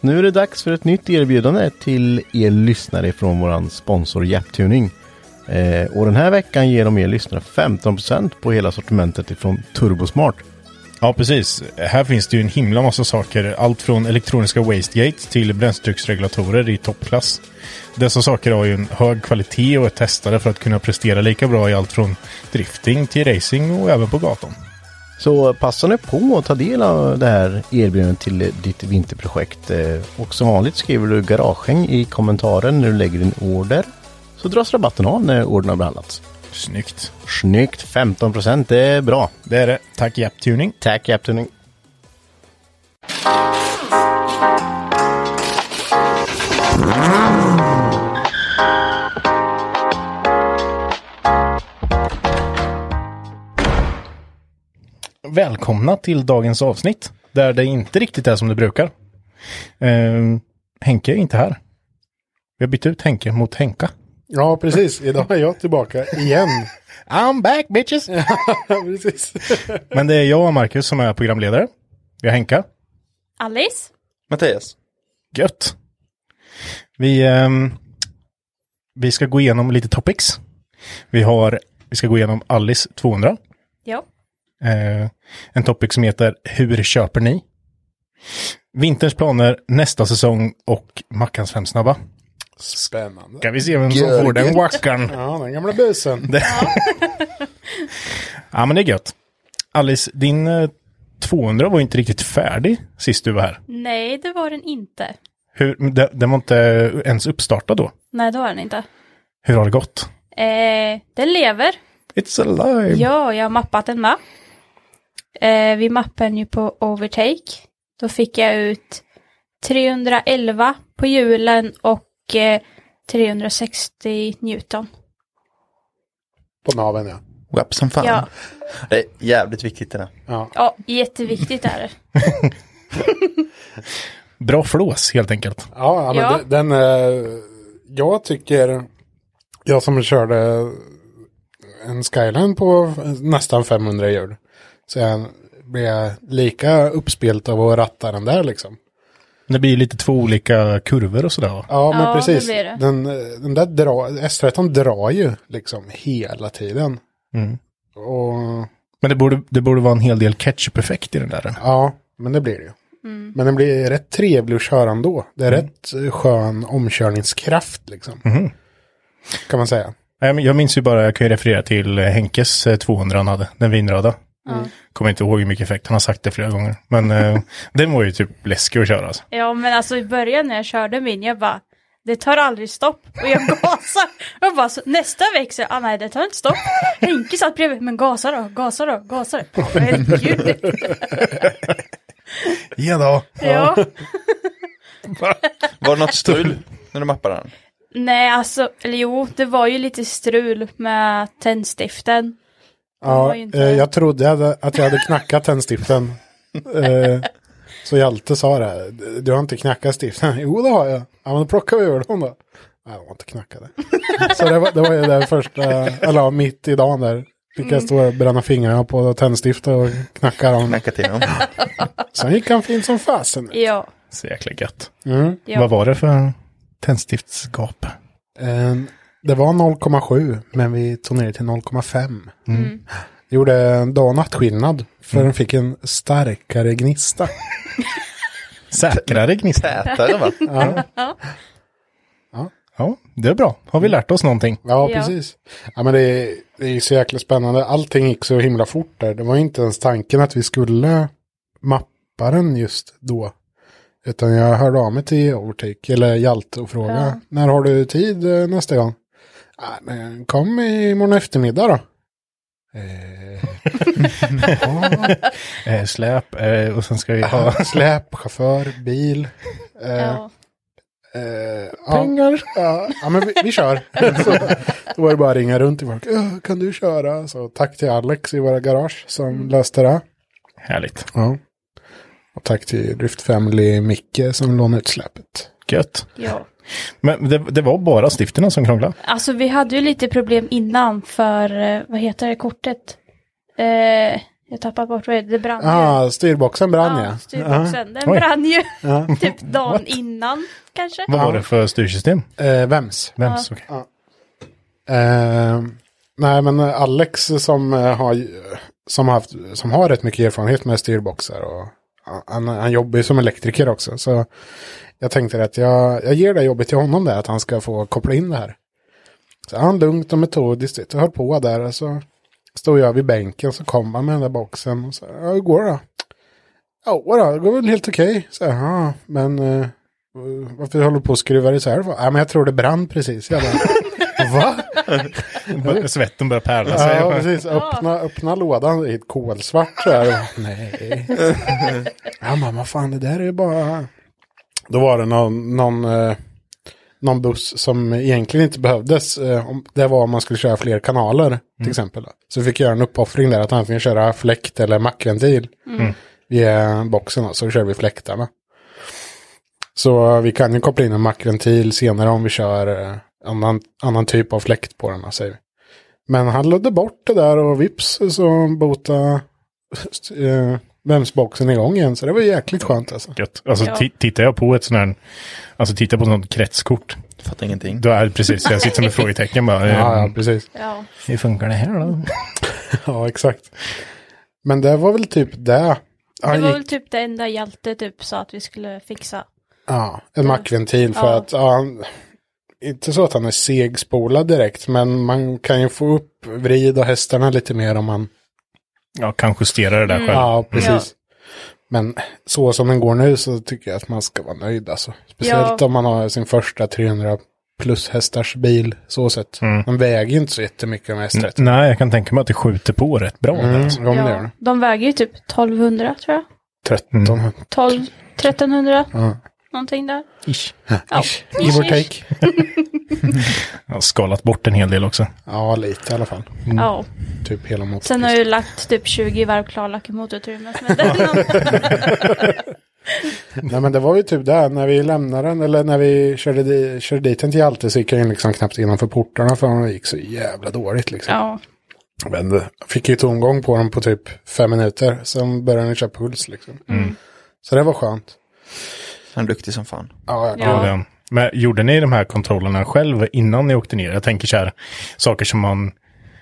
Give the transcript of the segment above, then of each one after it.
Nu är det dags för ett nytt erbjudande till er lyssnare från vår sponsor Japtuning. Eh, och den här veckan ger de er lyssnare 15% på hela sortimentet ifrån Turbosmart. Ja, precis. Här finns det ju en himla massa saker. Allt från elektroniska wastegates till bränsletrycksregulatorer i toppklass. Dessa saker har ju en hög kvalitet och är testade för att kunna prestera lika bra i allt från drifting till racing och även på gatan. Så passa nu på att ta del av det här erbjudandet till ditt vinterprojekt. Eh, och som vanligt skriver du garagehäng i kommentaren när du lägger din order. Så dras rabatten av när ordern har behandlats. Snyggt. Snyggt! 15% det är bra. Det är det. Tack Japtuning. Tack Japtuning. Välkomna till dagens avsnitt. Där det inte riktigt är som det brukar. Eh, Henke är inte här. Vi har bytt ut Henke mot Henka. Ja, precis. Idag är jag tillbaka igen. I'm back bitches! precis. Men det är jag och Marcus som är programledare. Vi har Henka. Alice? Mattias. Gött. Vi, ehm, vi ska gå igenom lite topics. Vi, har, vi ska gå igenom Alice 200. Ja. Eh, en topic som heter Hur köper ni? Vinterns planer, nästa säsong och Mackans fem snabba. Spännande. Ska vi se vem som får den wackan. Ja, den gamla busen. Ja men det är gött. Alice, din eh, 200 var ju inte riktigt färdig sist du var här. Nej, det var den inte. Hur, den, den var inte ens uppstartad då. Nej, det var den inte. Hur har det gått? Eh, den lever. It's alive! Ja, jag har mappat den med. Eh, vi mappade den ju på overtake. Då fick jag ut 311 på hjulen och eh, 360 Newton. På naveln, ja. Web som fan. Ja. Det är jävligt viktigt det där. Ja. Ja, jätteviktigt är det. Bra flås helt enkelt. Ja, ja, men Ja. Den, den, eh, jag tycker, jag som körde en Skyline på nästan 500 hjul. Så jag blev lika uppspelt av att ratta den där liksom. Det blir lite två olika kurvor och sådär? Ja, men Ja, det precis. blir det. Den, eh, den där dra, S13 drar ju liksom hela tiden. Mm. Och Men det borde, det borde vara en hel del ketchup-effekt i den där. ja, men det blir det ju. Mm. Men den blir rätt trevlig att köra ändå. Det är rätt eh, skön omkörningskraft liksom. Mhm. Kan man säga. Jag minns ju bara, jag kan ju referera till eh, Henkes eh, 200 han hade, den vinröda. Kommer inte ihåg hur mycket effekt, han har sagt det flera gånger. Men eh, den var ju typ läskig att köra alltså. Ja, men alltså i början när jag körde min, jag bara, det tar aldrig stopp. Och jag gasar. Jag bara, så, nästa växel, ah nej det tar inte stopp. Henke satt bredvid, men gasa då, gasa då, gasa då. Herregud. Ja då. Ja. Var det något strul när du mappade den? Nej, alltså, eller jo, det var ju lite strul med tändstiften. Var Ja, inte- eh, jag trodde jag hade, att jag hade knackat tändstiften. eh, så Hjalte sa det. Du har inte knackat stiften? Jo, det har jag. Ja, men då plockar vi ur dem då. Nej, de har inte knackade. så det var, det var ju det första, eller ja, mitt i dagen där. Fick jag stå och bränna fingrarna på tändstift och knacka dem. Knacka till dem. Sen gick han fint som fasen. Ja. Så jäkla gött. Mm. ja. Vad var det för tändstiftsgap? Eh, Det var 0,7 men vi tog ner det till 0,5. Mm. Det gjorde dag och nattskillnad. För den fick en starkare gnista. Säkrare gnista. Tätare va? Ja, det är bra. Har vi lärt oss någonting? Ja, Ja. precis. Ja, men det, är- det är så jäkla spännande. Allting gick så himla fort där. Det var inte ens tanken att vi skulle mappa den just då. Utan jag hörde av mig till Overtake, eller Hjalte och frågade. Ja. När har du tid eh, nästa gång? Ja, men kom imorgon eftermiddag då. Eh, ja, Eh, släp eh, och sen ska vi ha... släp, chaufför, bil. Ja. Ja. Pengar. Ja, ja, men vi, vi kör. så, då var det bara att ringa runt till folk. "Ja, Kan du köra? Så tack till Alex i våra garage som löste det. Härligt. Ja. Och tack till Drift Family Micke som lånade ut släpet. Gött. ja. Men det, det var bara stifterna som krånglade? Alltså vi hade ju lite problem innan för, eh, vad heter det, kortet? Eh, jag tappade bort vad det det brann ju. Ah, styrboxen brann ja. Ja, styrboxen. Den Oj. brann ju typ dagen innan kanske. Vad var det för styrsystem? Eh, vems? Vems? Okej. Eh, nej men Alex som, eh, har, som, har haft, som har rätt mycket erfarenhet med styrboxar och han, han jobbar ju som elektriker också. Så jag tänkte att jag, jag ger det jobbet till honom där att han ska få koppla in det här. Så han lugnt och metodiskt höll på där och så stod jag vid bänken så kom han med den där boxen och så ja, hur går det då? Ja, då, det går väl helt okej. Så jag, ja, men eh, varför håller du på att skruva isär för? Ja, men jag tror det brann precis. Jag bara, va? Svetten börjar pärla sig. Ja, precis. Öppna, öppna lådan, är ett kolsvart så här. Nej. Ja, men vad fan, det där är ju bara... Då var det någon, någon, eh, någon buss som egentligen inte behövdes. eh, om- Det var om man skulle köra fler kanaler, till exempel. då. Så fick jag göra en uppoffring där, att antingen köra fläkt eller mackventil via boxen. då, Så kör vi fläktarna. Så vi kan ju koppla in en mackventil senare om vi kör eh, annan, annan typ av fläkt på den, då, säger vi. Men han lödde bort det där och vips så bota eh, Vemsboxen igång igen. Så det var jäkligt skönt alltså. Gött. Alltså Ja. ti- tittar jag på ett sånt här, alltså tittar på ett sånt kretskort, Fattar ingenting. då är det precis, jag sitter som ett frågetecken bara. Ja, ja, precis. Ja. Hur funkar det här då? Ja, exakt. Men det var väl typ det. Det Han var gick, väl typ det enda Hjalte typ sa att vi skulle fixa. ja, en mackventil för Ja. att, ja, han, inte så att han är segspolad direkt, men man kan ju få upp vrid och hästarna lite mer om man, Ja, kan justera det där själv. ja, precis. Men så som den går nu så tycker jag att man ska vara nöjd alltså. Speciellt Ja. om man har sin första 300 plus hästars bil, så sett. Mm. Man väger ju inte så jättemycket med N- S30. Nej, jag kan tänka mig att det skjuter på rätt bra. Mm, alltså. ja, gör Ja. det. De väger ju typ 1200 tror jag. 13. 12, 1300, Ja. Någonting där. Ish. Ja, Give or ish, ish. take. Jag har skalat bort en hel del också. Ja, lite i alla fall. Ja. Typ hela motorn. Sen har jag ju lagt typ 20 varv klarlack i motorutrymmet. Nej men det var ju typ där när vi lämnade den eller när vi körde, di, körde dit den till Hjalte så gick jag in liksom knappt innanför portarna för det gick så jävla dåligt liksom. Ja. Men det, fick ju tomgång på den på typ fem minuter. Sen började den köra puls liksom. Så det var skönt. Han är duktig som fan. Ja, jag, Ja. Gjorde- Men gjorde ni de här kontrollerna själv innan ni åkte ner? Jag tänker så här, saker som man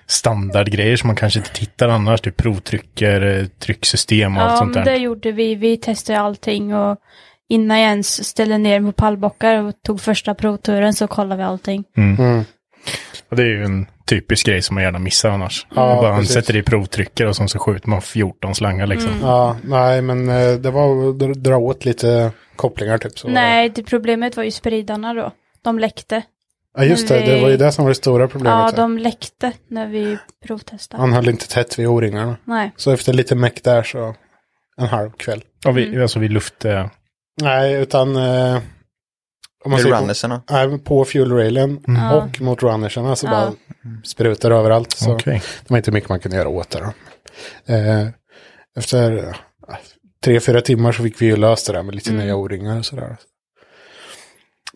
standardgrejer som man kanske inte tittar annars, typ provtrycker, eh, trycksystem och allt Ja, sånt men där. det gjorde vi. Vi testade allting och innan jag ens ställde ner på pallbockar och tog första provturen så kollade vi allting. Mm. Och det är ju en typisk grej som man gärna missar annars. Ja, bara man precis. sätter i provtrycker och så skjuter man 14 slangar liksom. Mm. ja, nej men eh, det var att dra åt lite kopplingar typ. Så. Nej, det problemet var ju spridarna då. De läckte. Ja just det, det var ju det som var det stora problemet. Ja, de läckte när vi provtestade. Han höll inte tätt vid O-ringarna. Nej. Så efter lite meck där så en halv kväll. Och vi, alltså vi luft... Eh, Nej, utan eh, om man ser på, runnerserna. nej, på fuel railen Ja. och mot runnerserna så Ja. bara sprutar överallt. Så Okej. det var inte mycket man kunde göra åt det. Då. Eh, efter eh, tre, fyra timmar så fick vi ju löst det där med lite Mm. nya O-ringar och sådär.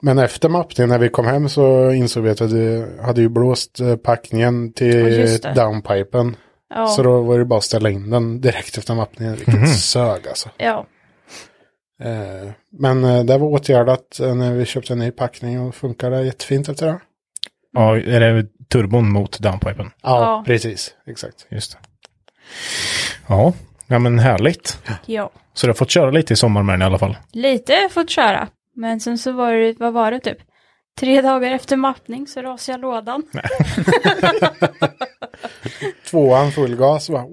Men efter mappningen när vi kom hem så insåg vi att vi hade ju blåst eh, packningen Ja, till det. downpipen. Ja. Så då var det bara att ställa in den direkt efter mappningen. Vilket sög alltså. ja. Eh, men eh, det var åtgärdat när vi köpte en ny packning och funkade jättefint efter det. Ja, är det turbon mot downpipen? Ja, Ja. precis. Exakt. Just det. Ja, ja men härligt. ja. Så du har fått köra lite i sommar med den i alla fall. Lite har jag fått köra. Men sen så var det, vad var det typ? Tre dagar efter mappning så rasade jag lådan. Tvåan full gas bara.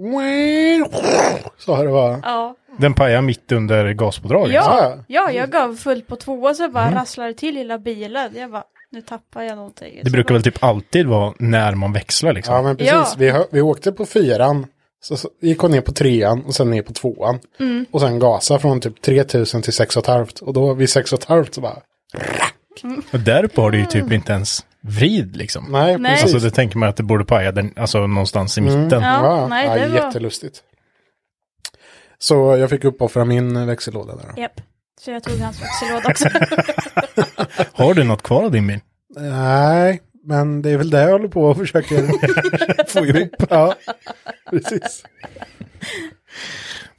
Så har det var. Ja. Den pajar mitt under gaspådraget. Ja, Ja. ja, jag gav fullt på två så bara rasslade till lilla bilen. Jag bara, nu tappar jag någonting. Det Så brukar bara, väl typ alltid vara när man växlar liksom. Ja men precis. Ja. Vi, vi åkte på fyran. Så, så gick hon ner på trean och sen ner på tvåan. Mm. Och sen gasa från typ 3000 till 6,5. Och då vid 6,5 så bara. Och där uppe har du ju typ inte ens vrid liksom. Nej, precis. Alltså det tänker man att det borde paja den, alltså någonstans i mitten. Mm. Ja, nej, det var- Jättelustigt. Så jag fick uppoffra min växellåda där. Japp. Så jag tog hans växellåda också. Har du något kvar av din bil? Nej, men det är väl det jag håller på och försöker få ihop. Ja, precis.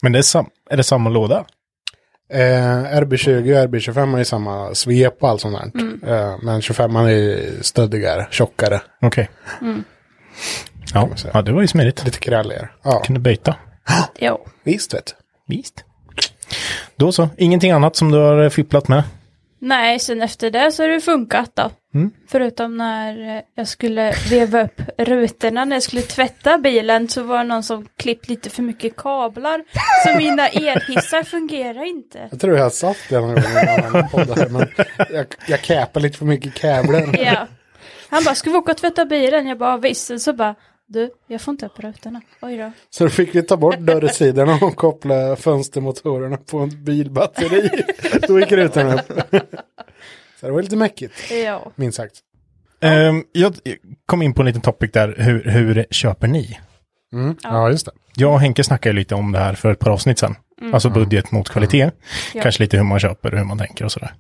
Men det är, sam är det samma låda? Eh, RB20 och RB25 är samma svep och allt sånt där. Eh, men 25 är stöddigare, tjockare, Okej. Ja, man säga. ja, det var ju smidigt. lite kralligare. Ja, Kunde byta. jo. visst vet du. Visst. Då så, ingenting annat som du har eh, fipplat med? Nej, sen efter det så har det funkat då. Mm. Förutom när jag skulle veva upp rutorna när jag skulle tvätta bilen så var det någon som klippt lite för mycket kablar. Så mina elhissar fungerar inte. Jag tror jag har sagt det någon gång i en annan podd här, men jag, jag käpar lite för mycket kablar. Ja. Han bara, ska vi åka och tvätta bilen? Jag bara, visst. Så bara, du, jag får inte upp rutorna. Oj då. Så då fick vi ta bort dörrsidorna och koppla fönstermotorerna på en bilbatteri. Då gick rutan upp. Så det var lite mäckigt, Ja. minst sagt. Ehm, jag kom in på en liten topic där, hur, hur köper ni? Mm. Ja, just det. Jag och Henke snackade lite om det här för ett par avsnitt sedan. Alltså budget mot kvalitet. Ja. Kanske lite hur man köper och hur man tänker och sådär.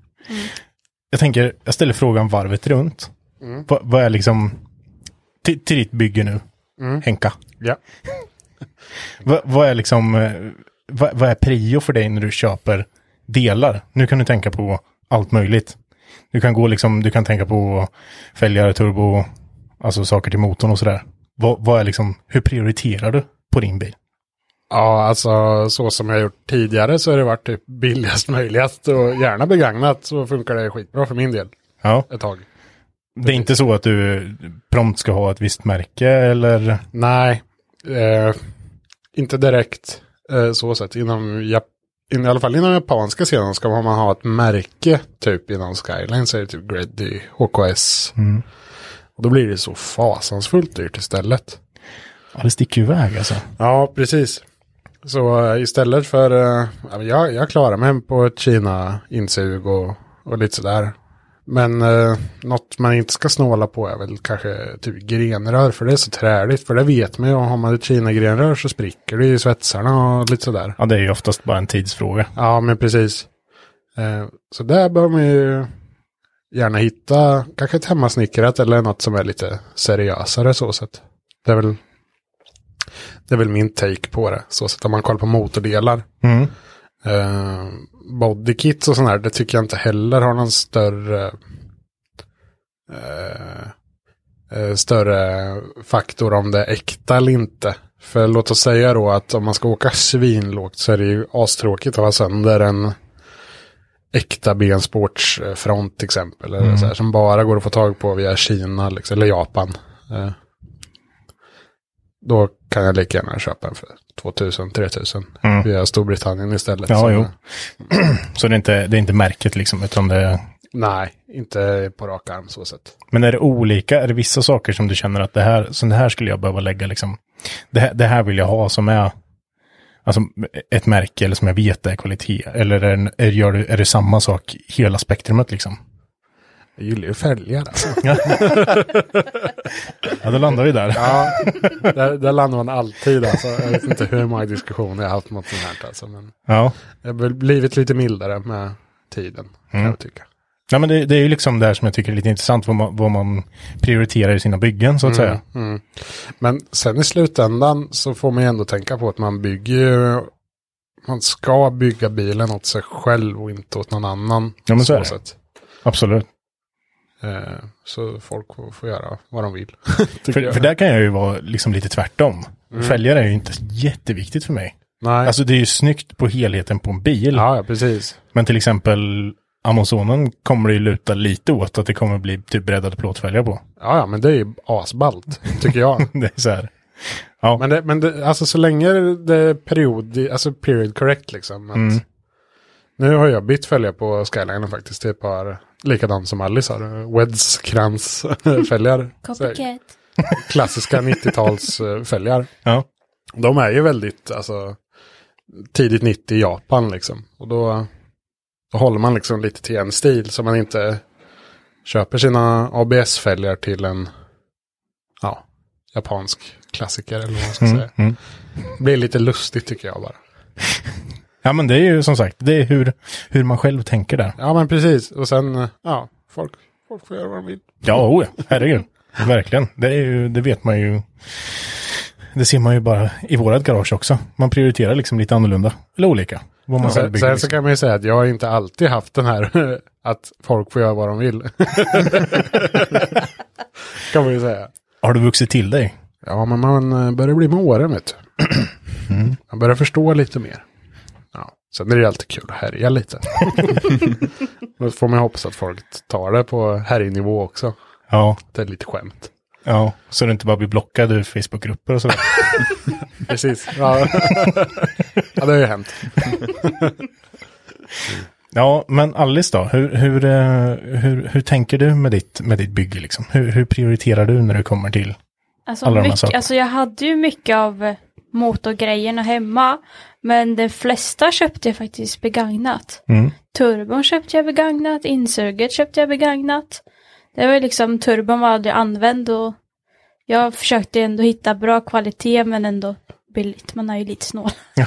Jag tänker, jag ställer frågan varvet runt. Vad, vad är liksom, till, till ditt bygge nu, Henka. Ja. Vad, vad är liksom, eh, vad, vad är prio för dig när du köper delar? Nu kan du tänka på allt möjligt. Du kan gå liksom, du kan tänka på fälgar, turbo, alltså saker till motorn och sådär. Vad, vad är liksom, hur prioriterar du på din bil? Ja, alltså så som jag gjort tidigare så har det varit typ billigast möjligast och gärna begagnat så funkar det skitbra för min del Ja, ett tag. det är inte så att du prompt ska ha ett visst märke eller? Nej, eh, inte direkt eh, så sett. Inom, Jap- I alla fall inom japanska scenen ska man ha ett märke typ inom Skyline så är det typ Greddy, HKS. Och då blir det så fasansfullt dyrt istället. Ja, det sticker ju iväg alltså. Ja, precis. Så eh, istället för, men jag, jag klarar mig på ett Kina-insug och, och lite sådär. Men eh, något man inte ska snåla på är väl kanske typ grenrör, för det är så träligt. För det vet man ju, har man ett Kina-grenrör så spricker det i svetsarna och lite sådär. Ja, det är ju oftast bara en tidsfråga. Ja, men precis. Eh, så där bör man ju gärna hitta kanske ett hemmasnickrat eller något som är lite seriösare så sett. Det är väl, det är väl min take på det. Så sett om man kollar på motordelar. Mm. Eh, bodykits och sånt där, det tycker jag inte heller har någon större eh, eh, större faktor om det är äkta eller inte. För låt oss säga då att om man ska åka svinlågt så är det ju astråkigt att ha sönder en äkta bensportsfront till exempel. Eller så här, som bara går att få tag på via Kina liksom, eller Japan. Eh, då kan jag lika gärna köpa en för 2000-3000 Mm. via Storbritannien istället. Ja, Så- jo. Så det är inte, det är inte märket liksom, utan det är... Nej, inte på rak arm så sett. Men är det olika? Är det vissa saker som du känner att det här, så det här skulle jag behöva lägga liksom, det här, det här vill jag ha som är, alltså ett märke eller som jag vet är kvalitet? Eller är, är, gör du, är det samma sak hela spektrumet liksom? Jag gillar ju fälgar alltså. Ja, då landar vi där. Ja, där, där landar man alltid alltså. Jag vet inte hur många diskussioner jag har haft mot sånt här alltså. Men Ja, jag har blivit lite mildare med tiden, kan Mm. jag tycka. Nej, men det, det är ju liksom det här som jag tycker är lite intressant, vad man, vad man prioriterar i sina byggen så att säga. Mm. Men sen i slutändan så får man ju ändå tänka på att man bygger man ska bygga bilen åt sig själv och inte åt någon annan. Ja, men så är det. sätt. Absolut. Eh, så folk får, göra vad de vill. För, för där kan jag ju vara liksom lite tvärtom. Mm. Fälgar är ju inte jätteviktigt för mig. Nej, Alltså det är ju snyggt på helheten på en bil. ja, precis. Men till exempel Amazonen kommer det ju luta lite åt att det kommer bli typ breddade plåtfälgar på. Ja, ja, men det är ju asballt, tycker jag. Det är så här. Ja, Men, det, men det, alltså så länge det är period, alltså period correct liksom. Att Mm. Nu har jag bytt fälgar på Skylinen faktiskt till ett par likadant som Alice har. Weds krans fälgar. Så här, Copycat. Klassiska 90-tals eh, ja. De är ju väldigt, alltså, tidigt 90 i Japan liksom. Och då, då håller man liksom lite till en stil så man inte köper sina ABS-fälgar till en, ja, japansk klassiker eller vad man ska Mm, säga. mm. blir lite lustigt tycker jag bara. ja, men det är ju som sagt, det är hur, hur man själv tänker där. Ja men precis, och sen, eh, ja, folk, folk får göra vad de vill. Ja, oh, ja. herregud. Verkligen. Det, är ju, det vet man ju. Det ser man ju bara i vårat garage också. Man prioriterar liksom lite annorlunda. Eller olika. Vad man själv Sen, sen så liksom. kan man ju säga att jag har inte alltid haft den här att folk får göra vad de vill. kan man ju säga. Har du vuxit till dig? Ja, men man eh, börjar bli med åren, vet du. Mm. Man börjar förstå lite mer. Sen är det alltid kul att härja lite. Då får man hoppas att folk tar det på härjnivå också. Ja, Det är lite skämt. ja. Så du inte bara blir blockad ur Facebookgrupper och sådär. Precis. Ja, ja det har ju hänt. Ja, men Alice då? Hur, hur, eh, hur, hur tänker du med ditt, med ditt bygge liksom? Hur, hur prioriterar du när det kommer till... Alltså, Alla de här mycket, sakerna. alltså jag hade ju mycket av motorgrejerna hemma. Men de flesta köpte jag faktiskt begagnat. Mm. Turbon köpte jag begagnat, insuget köpte jag begagnat. Det var ju liksom, turbon var aldrig använd och jag försökte ändå hitta bra kvalitet men ändå billigt. Man är ju lite snål.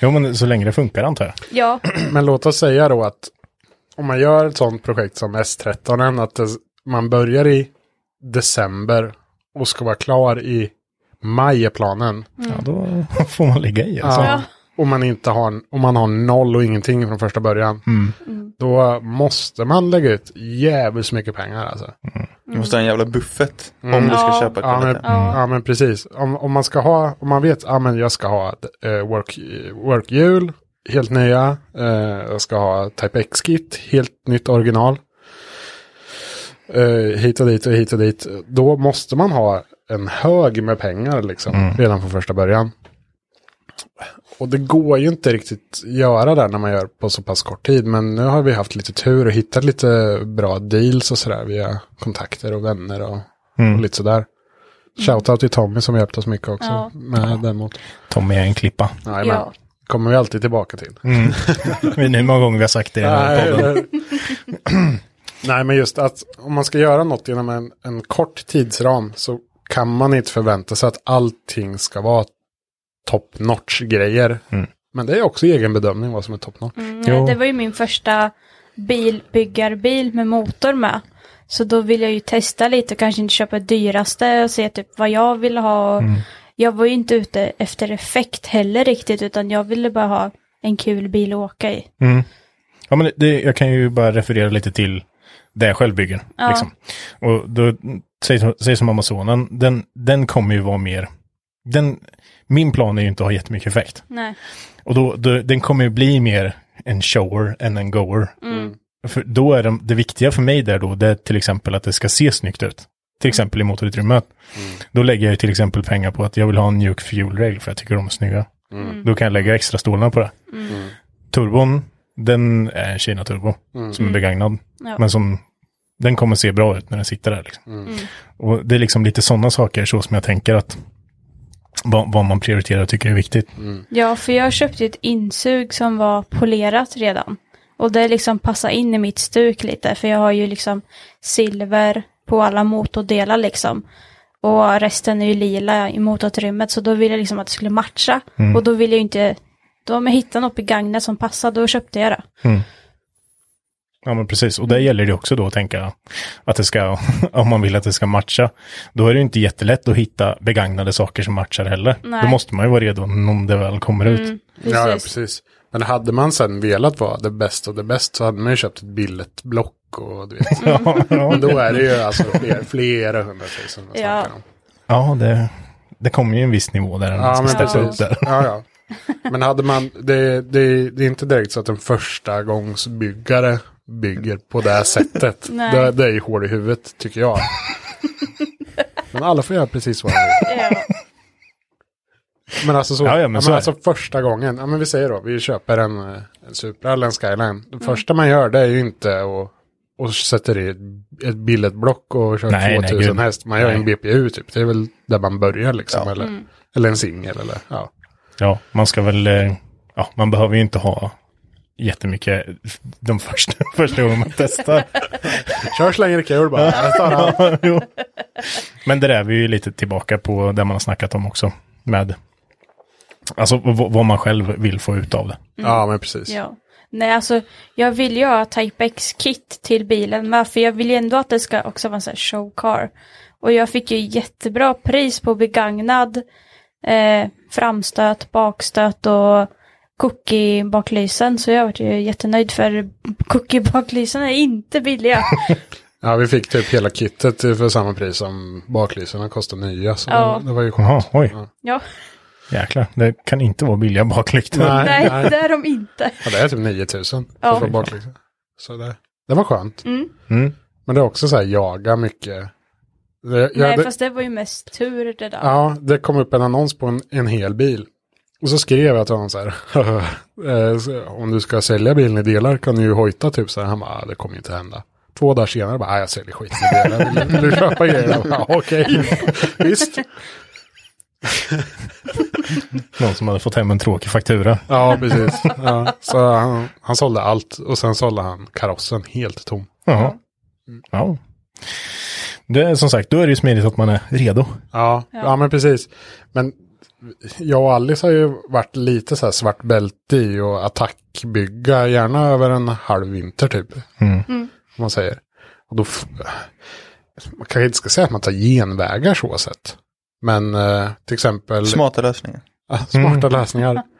Jo, men så länge det funkar antar jag. Ja, Men låt oss säga då att om man gör ett sånt projekt som S13, att det, man börjar i december och ska vara klar i maj är planen. Ja, då får man ligga i alltså. Ja. Om man inte har, om man har noll och ingenting från första början. Mm. Då måste man lägga ut jävligt mycket pengar alltså. Du måste ha en jävla buffert Mm. om du ska Ja. köpa Ja men, kvalitet. ja men precis. Om, om man ska ha, om man vet, ja men jag ska ha uh, work, workhjul, helt nya. eh, jag ska ha Type X-kit, helt nytt original. Eh, hit och dit och hit och dit. Då måste man ha en hög med pengar liksom, redan från första början. Och det går ju inte riktigt göra det när man gör på så pass kort tid. Men nu har vi haft lite tur och hittat lite bra deals och sådär via kontakter och vänner och, och lite sådär. Shoutout till Tommy som hjälpt oss mycket också Ja. med den mot. Tommy är en klippa. Nej, Ja. kommer vi alltid tillbaka till. Mm. Jag vet inte hur många gånger vi har sagt det i den här podden. Nej, men just att om man ska göra något inom en, en kort tidsram så kan man inte förvänta sig att allting ska vara top notch grejer. Mm. Men det är också egen bedömning vad som är top notch. Mm, det var ju min första bilbyggarbil med motor med. Så då vill jag ju testa lite och kanske inte köpa dyraste och se typ vad jag vill ha. Mm. Jag var ju inte ute efter effekt heller riktigt utan jag ville bara ha en kul bil att åka i. Mm. Ja, men det, jag kan ju bara referera lite till det jag själv bygger. Ja. Liksom. Och då, säg, som- säg som Amazonen, den, den kommer ju vara mer, den, min plan är ju inte att ha jättemycket effekt. Nej. Och då, då, den kommer ju bli mer en shower än en goer. Mm. För då är det, det viktiga för mig där då, det är till exempel att det ska se snyggt ut. Till exempel i motorutrymmet. Då lägger jag till exempel pengar på att jag vill ha en mjuk fuel rail för jag tycker de är snygga. Då kan jag lägga extra stålarna på det. Turbon, den är en Kina-turbo som är begagnad. Ja. Men som, den kommer se bra ut när den sitter där. Liksom. Och det är liksom lite sådana saker så som jag tänker att vad, vad man prioriterar och tycker är viktigt. Ja, för jag köpte ett insug som var polerat redan. Och det liksom passar in i mitt stuk lite, för jag har ju liksom silver på alla motordelar liksom. Och resten är ju lila i motorutrymmet, så då ville jag liksom att det skulle matcha. Och då ville jag ju inte, då om jag hittade något begagnat som passade, då köpte jag det. Ja men precis, och det gäller det också då att tänka att det ska, om man vill att det ska matcha, då är det inte jättelätt att hitta begagnade saker som matchar heller. Nej. Då måste man ju vara redo om det väl kommer ut. Mm, Ja, ja, precis. precis. Men hade man sen velat vara det bästa och det bästa så hade man ju köpt ett billigt block och du vet. Ja. Men då är det ju alltså flera, flera hundratusen. man Ja. om. ja det, det kommer ju en viss nivå där Ja, men precis. där. Ja, ja. Men hade man, det, det, det är inte direkt så att en första gångs byggare bygger på det här sättet. Nej. det, det är ju hål i huvudet, tycker jag. Men alla får göra precis vad de vill. Men alltså så, Ja, ja, men men så är alltså första gången, ja men vi säger då, vi köper en, eh, en Supra eller en Skyline. Det första man gör det är ju inte att och sätter i ett, ett billigt block och kör Nej, nej, 2000 gud. häst. Man gör en Nej. BPU typ. Det är väl där man börjar liksom. Ja. Eller, eller en singel eller ja. Ja, man ska väl, eh, ja, man behöver ju inte ha jättemycket de första, första gången man testar. Kör så länge det är kul bara. Ja, jo. Men det där är vi ju lite tillbaka på det man har snackat om också. Med, alltså vad man själv vill få ut av det. Ja men precis. Ja. Nej, alltså jag vill ju ha Type X-kit till bilen med, för jag vill ju ändå att det ska också vara en sån här showcar. Och jag fick ju jättebra pris på begagnad eh, framstöt, bakstöt och cookie-baklysen. Så jag var ju jättenöjd för cookie-baklysen är inte billiga. Ja vi fick typ hela kittet för samma pris som baklyserna kostar nya. Så Ja. det, det var ju skönt. oj. Ja. Ja, Jäklar, det kan inte vara billiga baklyktor. Nej, nej, nej. det är de inte. Ja, det är typ 9000 för Ja. baklyktor. Så det, det var skönt. Mm. Mm. Men det är också så här jaga mycket. Det, ja, nej, det, fast det var ju mest tur det där. ja, det kom upp en annons på en, en hel bil. Och så skrev jag till honom så här. eh, om du ska sälja bilen i delar kan du ju hojta typ så här. Han bara, ah, det kommer ju inte hända. Två dagar senare bara, ah, jag säljer skit i delar. Vill, du- köpa grejer? "Ah, Okej, visst. Någon som hade fått hem en tråkig faktura. Ja, precis. Ja, så han, han sålde allt och sen sålde han karossen helt tom. Jaha. Ja. Det är som sagt, då är det ju smidigt att man är redo. Ja, ja. men precis. Men jag och Alice har ju varit lite så här svart bälte i och attackbygga, gärna över en halv vinter typ. Mm. Om man säger. Och då, man kanske inte ska säga att man tar genvägar så sett. Men eh, till exempel Smarta lösningar. Smarta lösningar.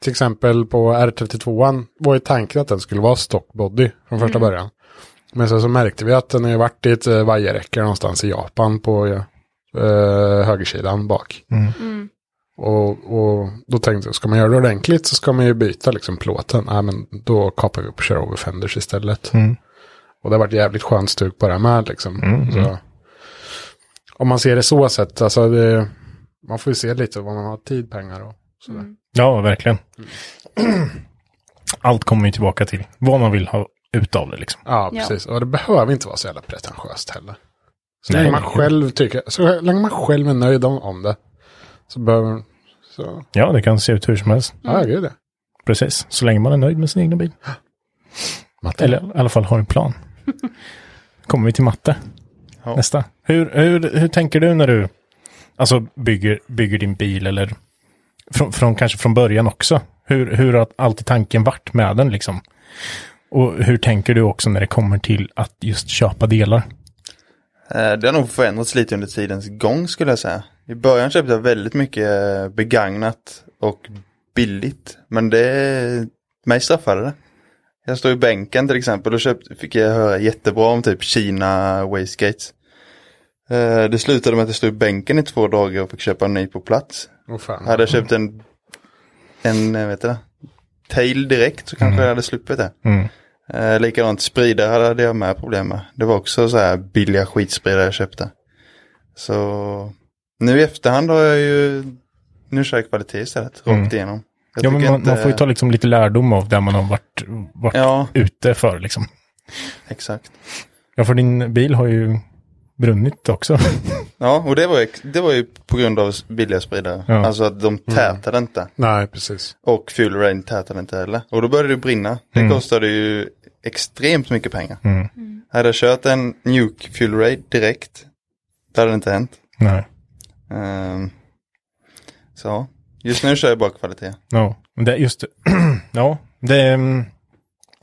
Till exempel på R32 var ju tanken att den skulle vara stockbody från första början. Men sen så märkte vi att den har ju varit i ett eh, vajerräcke någonstans i Japan på eh, högersidan bak. Mm. Och, och då tänkte jag, ska man göra det ordentligt så ska man ju byta liksom plåten. Nej, men då kapar vi upp och kör over fenders istället. Mm. Och det har varit jävligt skönt stuk på det här med liksom. Mm, Så, om man ser det så sett, alltså det, man får ju se lite vad man har tid, pengar och sådär. Ja, verkligen. Allt kommer ju tillbaka till vad man vill ha ut av det liksom. Ja, Ja. precis. Och det behöver inte vara så jävla pretentiöst heller. Så länge man själv tycker, så länge man själv är nöjd om, om det. Så behöver, så, Ja, det kan se ut hur som helst. ja, gud det. Precis, så länge man är nöjd med sin egna bil. Matte. Eller i alla fall har en plan. Kommer vi till matte. Ja. Nästa. Hur, hur, hur tänker du när du alltså bygger, bygger din bil eller från, från, kanske från början också? Hur, hur har alltid tanken varit med den liksom? Och hur tänker du också när det kommer till att just köpa delar? Eh, Det har nog förändrats lite under tidens gång skulle jag säga. I början köpte jag väldigt mycket eh, begagnat och billigt. Men det, mig straffade det. Jag stod i bänken till exempel och köpte, fick jag höra jättebra om typ Kina wastegates. Eh, Det slutade med att jag stod i bänken i två dagar och fick köpa en ny på plats. Åh fan. Hade jag köpt en, en vet du tail direkt så kanske jag hade sluppit det. Mm. Eh, likadant spridare hade jag med problem med. Det var också så här billiga skitspridare jag köpte. Så nu i efterhand har jag ju, nu kör jag kvalitet istället, rakt Mm. igenom. Jag Ja, men man, inte- man får ju ta liksom lite lärdom av det man har varit, varit Ja, ute för liksom. exakt. Ja, för din bil har ju brunnit också. Ja, och det var, ju- det var ju på grund av billiga spridare. Ja. Alltså att de tätade inte. Nej, precis. Och fuel rain tätade inte heller. Och då började det brinna. Det Mm. kostade ju extremt mycket pengar. Mm. Hade jag kört en nuke fuel raid direkt, det hade inte hänt. Nej. Ehm, så, just nu kör jag bara kvalitet. Ja, men det just ja, det är, mm,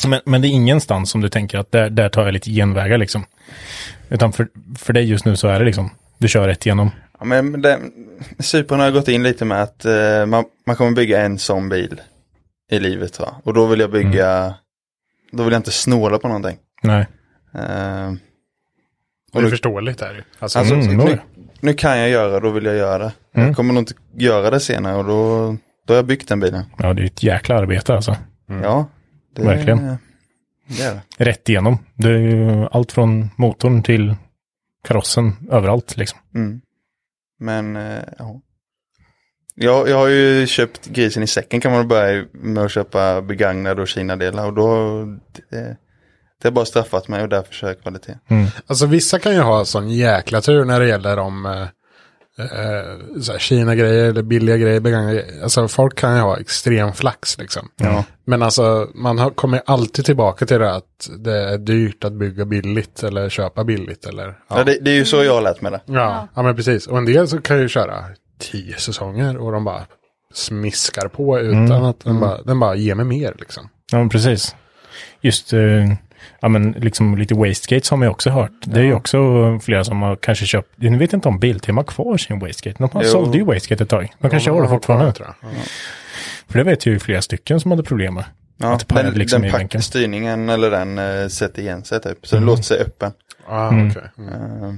Men, men det är ingenstans som du tänker att där, där tar jag lite genvägar liksom. Utan för, för dig just nu så är det liksom, du kör rätt igenom. Ja, men det, Supern har gått in lite med att eh, man, man kommer bygga en sån bil i livet. Va? Och då vill jag bygga, då vill jag inte snåla på någonting. Nej. Eh, Och det är förståeligt är det ju. Alltså, Alltså, Mm, nu, nu kan jag göra, då vill jag göra det. Jag kommer nog inte göra det senare och då, då har jag byggt den bilen. Ja, det är ett jäkla arbete alltså. Ja, det, Verkligen. Det är det. Rätt igenom. Det är ju allt från motorn till karossen, överallt liksom. Mm. Men, eh, ja. Jag, jag har ju köpt grisen i säcken kan man börja med att köpa begagnade och Kina-delar och då, det, det har bara straffat mig och därför kör jag kvalitet. Alltså vissa kan ju ha sån jäkla tur när det gäller om eh, eh, Kina-grejer eller billiga grejer, begagnade. Alltså folk kan ju ha extrem flax liksom. Ja. Men alltså man har, kommer alltid tillbaka till det att det är dyrt att bygga billigt eller köpa billigt eller. Ja, det, det är ju så jag har lärt mig det. Ja, ja men precis. Och en del så kan ju köra tio säsonger och de bara smiskar på utan att den bara, den bara ger mig mer liksom. Ja, men precis. Just, eh, ja men liksom lite wastegates har man ju också hört. Det är ju också flera som har kanske köpt, jag vet inte om Biltema har kvar sin wastegate. De har sålde ju wastegate ett tag. De kanske har det fortfarande. Tror jag. För det vet jag ju flera stycken som hade problem med. Ja, Att den, liksom den pack- styrningen eller den eh, sätter igen sig typ. Så den låter sig öppen. Ah, okej. Mm. Eh,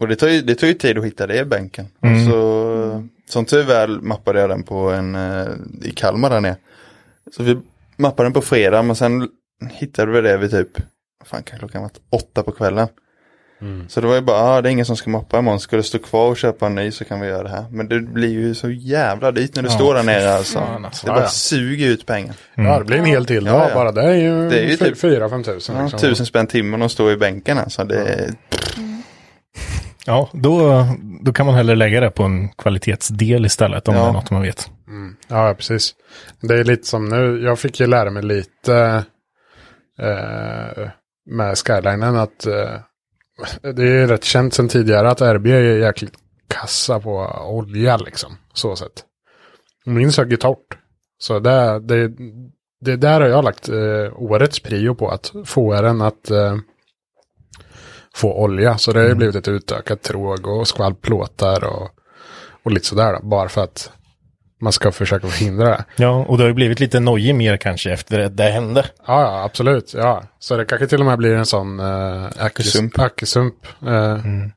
och det tar, ju, det tar ju tid att hitta det i bänken. Mm. Och så, som tur väl mappade jag den på en, eh, i Kalmar där nere. Så vi mappade den på fredag men sen hittade vi det vid typ, vad fan kan klockan varit, åtta på kvällen. Mm. Så det var ju bara, ah, det är ingen som ska mappa imorgon, ska du stå kvar och köpa en ny så kan vi göra det här. Men det blir ju så jävla dyrt när du står där nere alltså. alltså. Det Ja, bara ja. suger ut pengar. Ja, det blir en hel till Ja, ja. bara. Det är ju, Det är ju typ- 4-5 tusen. Ja, liksom. tusen spänn timmen och stå i bänken alltså. Det är, Ja, då, då kan man hellre lägga det på en kvalitetsdel istället om Ja. det är något man vet. Ja, ja, precis. Det är lite som nu, jag fick ju lära mig lite eh, med Skylinen att eh, det är rätt känt sedan tidigare att RB är jäkligt kassa på olja liksom. Så sett. Min sög är torrt. Så det, det, det där har jag lagt eh, årets prio på att få den att eh, få olja. Så det har ju blivit ett utökat tråg och skvalplåtar och, och lite sådär. Då, bara för att man ska försöka förhindra det. Ja, och det har ju blivit lite nojig mer kanske efter det, det hände. Ja, ja, absolut. Ja. Så det kanske till och med blir en sån uh, Akkusump. Akkusump. Eh,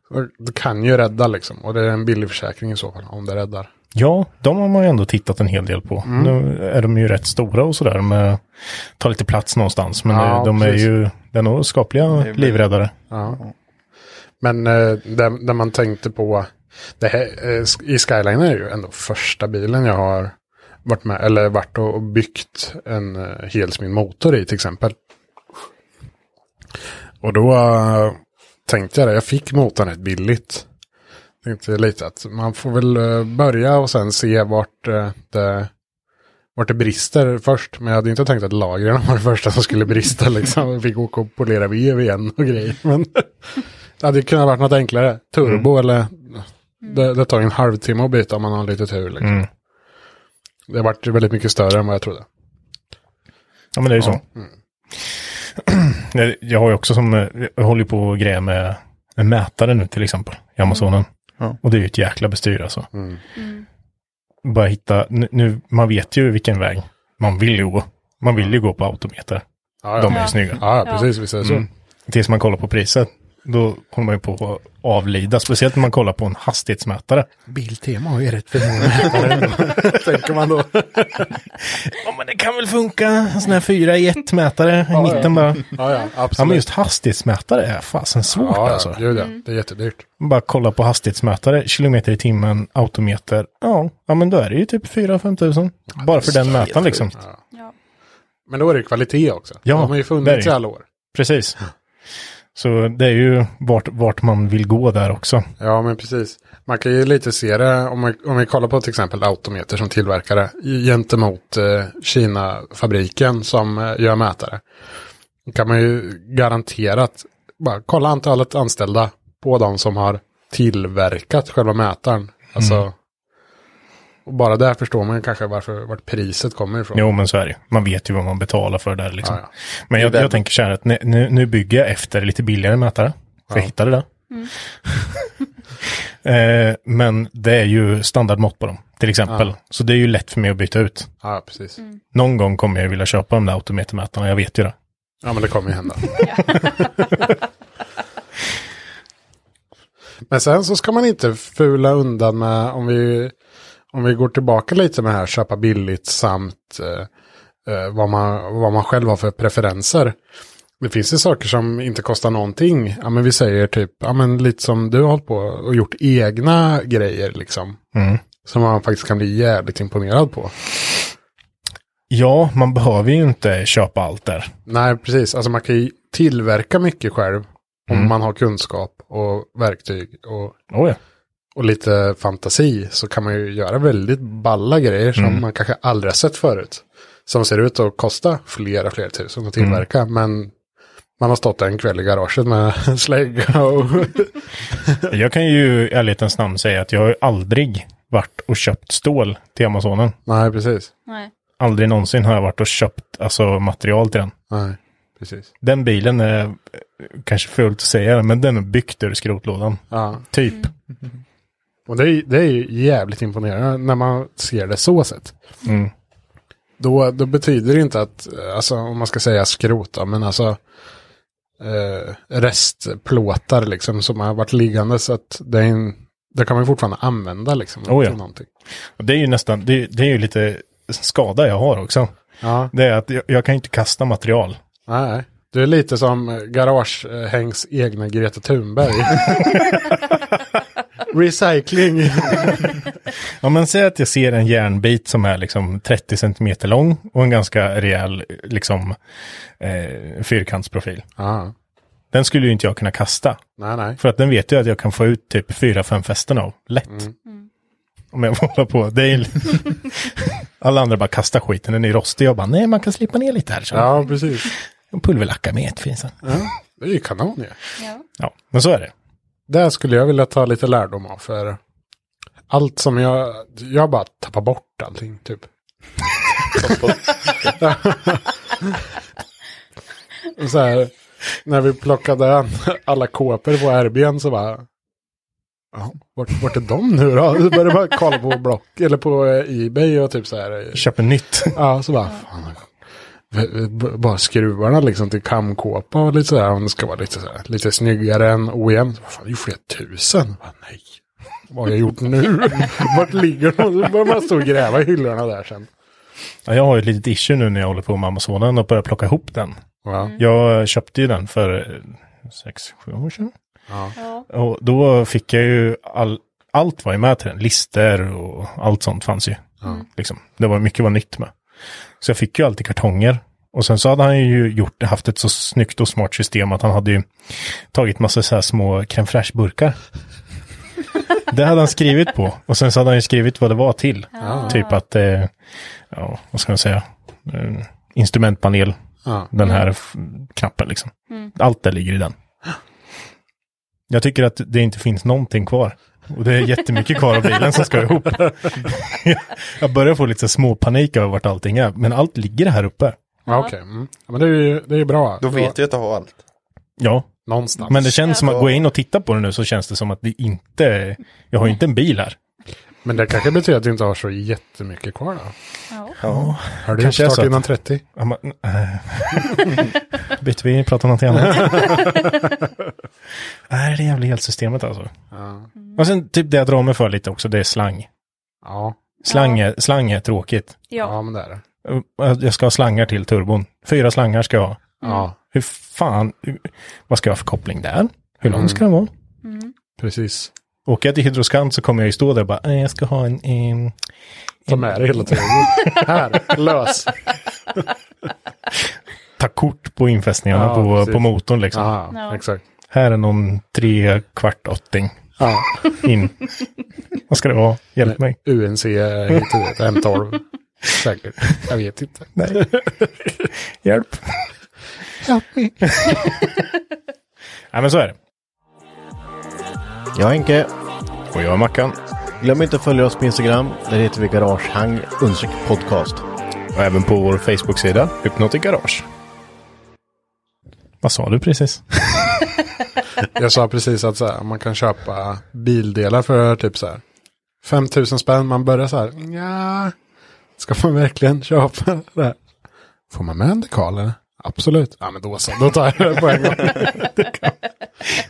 och Det kan ju rädda liksom. Och det är en billig försäkring i så fall, om det räddar. Ja, de har man ju ändå tittat en hel del på. Nu är de ju rätt stora och sådär med tar lite plats någonstans. Men Ja, eh, de är precis. ju, det är nog skapliga livräddare. Ja. Men uh, där, där man tänkte på, det här, eh, i Skyline är ju ändå första bilen jag har varit med, eller varit och byggt en uh, helsmin motor i till exempel. Och då eh, tänkte jag det, jag fick motorn rätt billigt. Tänkte lite att man får väl eh, börja och sen se vart eh, det, vart det brister först. Men jag hade inte tänkt att lagren var det första som skulle brista liksom. Jag fick åka och polera vev igen och grejer. Men det hade kunnat varit något enklare. Turbo eller det, det tar en halvtimme att byta om man har lite tur. Liksom. Mm. Det har varit väldigt mycket större än vad jag trodde. Ja, men det är ju så. Jag- Jag har ju också som, jag håller på och grejer med en mätare nu till exempel i Amazonen. Ja. Och det är ju ett jäkla bestyr alltså. Mm. Bara hitta, nu, man vet ju vilken väg man vill ju gå. Man vill ju gå på autometer. Ja, De ja. är ju snygga. ja, ja precis. Visst är det så. Mm. Tills man kollar på priset. Då håller man ju på att avlida. Speciellt när man kollar på en hastighetsmätare. Biltema har ju rätt för många mätare. Tänker man då. Ja men det kan väl funka. En sån här fyra i ett mätare i mitten bara. Ja, ja, absolut. Ja men just hastighetsmätare är fasen svårt ja, alltså. ja, gud, ja. Det är jättedyrt. Bara kolla på hastighetsmätare, kilometer i timmen, autometer. Ja, ja men då är det ju typ 4-5 tusen. Bara för den mätaren liksom. Ja. Men då är det kvalitet också. Ja, De har ju det är funnits det. i alla år. Precis. Så det är ju vart, vart man vill gå där också. Ja, men precis. Man kan ju lite se det om, man, om vi kollar på till exempel Autometer som tillverkare gentemot eh, Kina-fabriken som eh, gör mätare. Då kan man ju garanterat bara kolla antalet anställda på de som har tillverkat själva mätaren. Alltså, och bara där förstår man kanske varför, vart priset kommer ifrån. Jo, men så är det. Man vet ju vad man betalar för där liksom. Ja, ja. Men jag, jag tänker så här att nu, nu, bygger jag efter lite billigare mätare. För jag hittade det. eh, men det är ju standardmått på dem, till exempel. Så det är ju lätt för mig att byta ut. Ja, precis. Någon gång kommer jag vilja köpa de där autometermätarna, jag vet ju det. Ja, men det kommer ju hända. men sen så ska man inte fula undan med, om vi, om vi går tillbaka lite med här, köpa billigt samt eh, eh, vad, man, vad man själv har för preferenser. Det finns ju saker som inte kostar någonting. Ja, men vi säger typ, ja men lite som du har hållit på och gjort egna grejer liksom. Mm. Som man faktiskt kan bli jävligt imponerad på. Ja, man behöver ju inte köpa allt där. Nej, precis. Alltså man kan ju tillverka mycket själv. Om Mm. man har kunskap och verktyg och, Oh ja. Och lite fantasi. Så kan man ju göra väldigt balla grejer som Mm. man kanske aldrig har sett förut. Som ser ut att kosta flera, flera tusen att tillverka. Mm. Men man har stått en kväll i garaget med slägga och... Jag kan ju i ärlighetens namn säga att jag har aldrig varit och köpt stål till Amazonen. Nej, precis. Nej. Aldrig någonsin har jag varit och köpt alltså, material till den. Nej, precis. Den bilen är, kanske fult att säga det, men den är byggt ur skrotlådan. Ja. Typ. Och det är, det är ju jävligt imponerande när man ser det så sett. Mm. Då, då betyder det inte att, eh, alltså om man ska säga skrota, men alltså eh, restplåtar liksom som har varit liggande så att det, är en, det kan man fortfarande använda liksom. Oh ja. det är ju nästan, det, det är ju lite skada jag har också. Ja, Det är att jag, jag kan inte kasta material. nej. Du är lite som Garagehängs egna Greta Thunberg. Recycling. Ja men säg att jag ser en järnbit som är liksom 30 cm lång och en ganska rejäl liksom eh, fyrkantsprofil. ja, Den skulle ju inte jag kunna kasta. nej, nej. För att den vet jag att jag kan få ut typ 4-5 fästen av. Lätt. Om jag får hålla på. Det är Alla andra bara kastar skiten, den är rostig. Jag bara, nej man kan slipa ner lite här. Så. Ja, precis. En pulverlacka med ett finns Ja, det är ju kanon ju. Ja. Ja, men så är det. Där skulle jag vilja ta lite lärdom av för allt som jag, jag bara tappar bort allting typ. Så här, när vi plockade alla kåpor på RBn så bara, ja, vart, vart är de nu då? Så började bara kolla på Block, eller på eh, Ebay och typ så här. Köper nytt. Ja, så bara, fan, bara skruvarna liksom till kamkåpa och lite sådär. Om det ska vara lite, sådär, lite snyggare än OEM. Så, Fan, det är ju flera tusen. Bara, nej, vad har jag gjort nu? Vart ligger de? Så börjar man stå och gräva i hyllorna där sen. Ja, jag har ju ett litet issue nu när jag håller på med Amazonen och börjar plocka ihop den. Ja, Jag köpte ju den för 6-7 år sedan. ja, Ja. Och då fick jag ju all, allt var ju med till den. Lister och allt sånt fanns ju. Liksom. Det var mycket var nytt med. Så jag fick ju alltid kartonger. Och sen så hade han ju gjort, haft ett så snyggt och smart system att han hade ju tagit massa så här små crème fraîche-burkar. Det hade han skrivit på. Och sen så hade han ju skrivit vad det var till. Typ att, eh, ja, vad ska man säga, eh, instrumentpanel, ja. den här knappen liksom. Allt det ligger i den. Jag tycker att det inte finns någonting kvar. Och det är jättemycket kvar av bilen som ska ihop. jag börjar få lite så små panik över vart allting är. Men allt ligger här uppe. ja okej. Mm. Ja, men det är ju det är bra. Då vet jag att du har allt. Ja, Någonstans. men det känns som att gå in och titta på det nu så känns det som att det inte, jag har ju inte en bil här. Men det kanske betyder att du inte har så jättemycket kvar då. Ja. Ja, Har du Kanske att- innan 30? ja men, äh. Byter vi, pratar om någonting annat. Nej, det jävla elsystemet alltså. Ja. Och sen typ det jag drar mig för lite också, det är slang. Ja, Slang är, slang är tråkigt. ja Ja. men det är det. Jag ska ha slangar till turbon. Fyra slangar ska jag ha. Ja, Hur fan, vad ska jag ha för koppling där? Hur lång ska den vara? precis. Åker jag till Hydroskant så kommer jag ju stå där och bara, "Eh, jag ska ha en, en Ta med det hela tiden. Här, lös. ta kort på infästningarna Ja, på, precis. på motorn liksom. Ja, Ja. exakt. Här är någon tre kvart åtting Ja. in. vad ska det vara? Hjälp mig. UNC och dit, M12. Säkert. Jag vet inte. Nej. Hjälp. Help me. Nej men så är det. Jag är Henke. Och jag är Mackan. Glöm inte att följa oss på Instagram. Där heter vi Garagehang podcast. Och även på vår Facebook-sida, Hypnotic Garage. Vad sa du precis? Jag sa precis att så här, man kan köpa bildelar för typ så här 5000 spänn. Man börjar så här, ja, ska man verkligen köpa det här? Får man med en dekal eller? Absolut. Ja men då så, då tar jag det på en gång.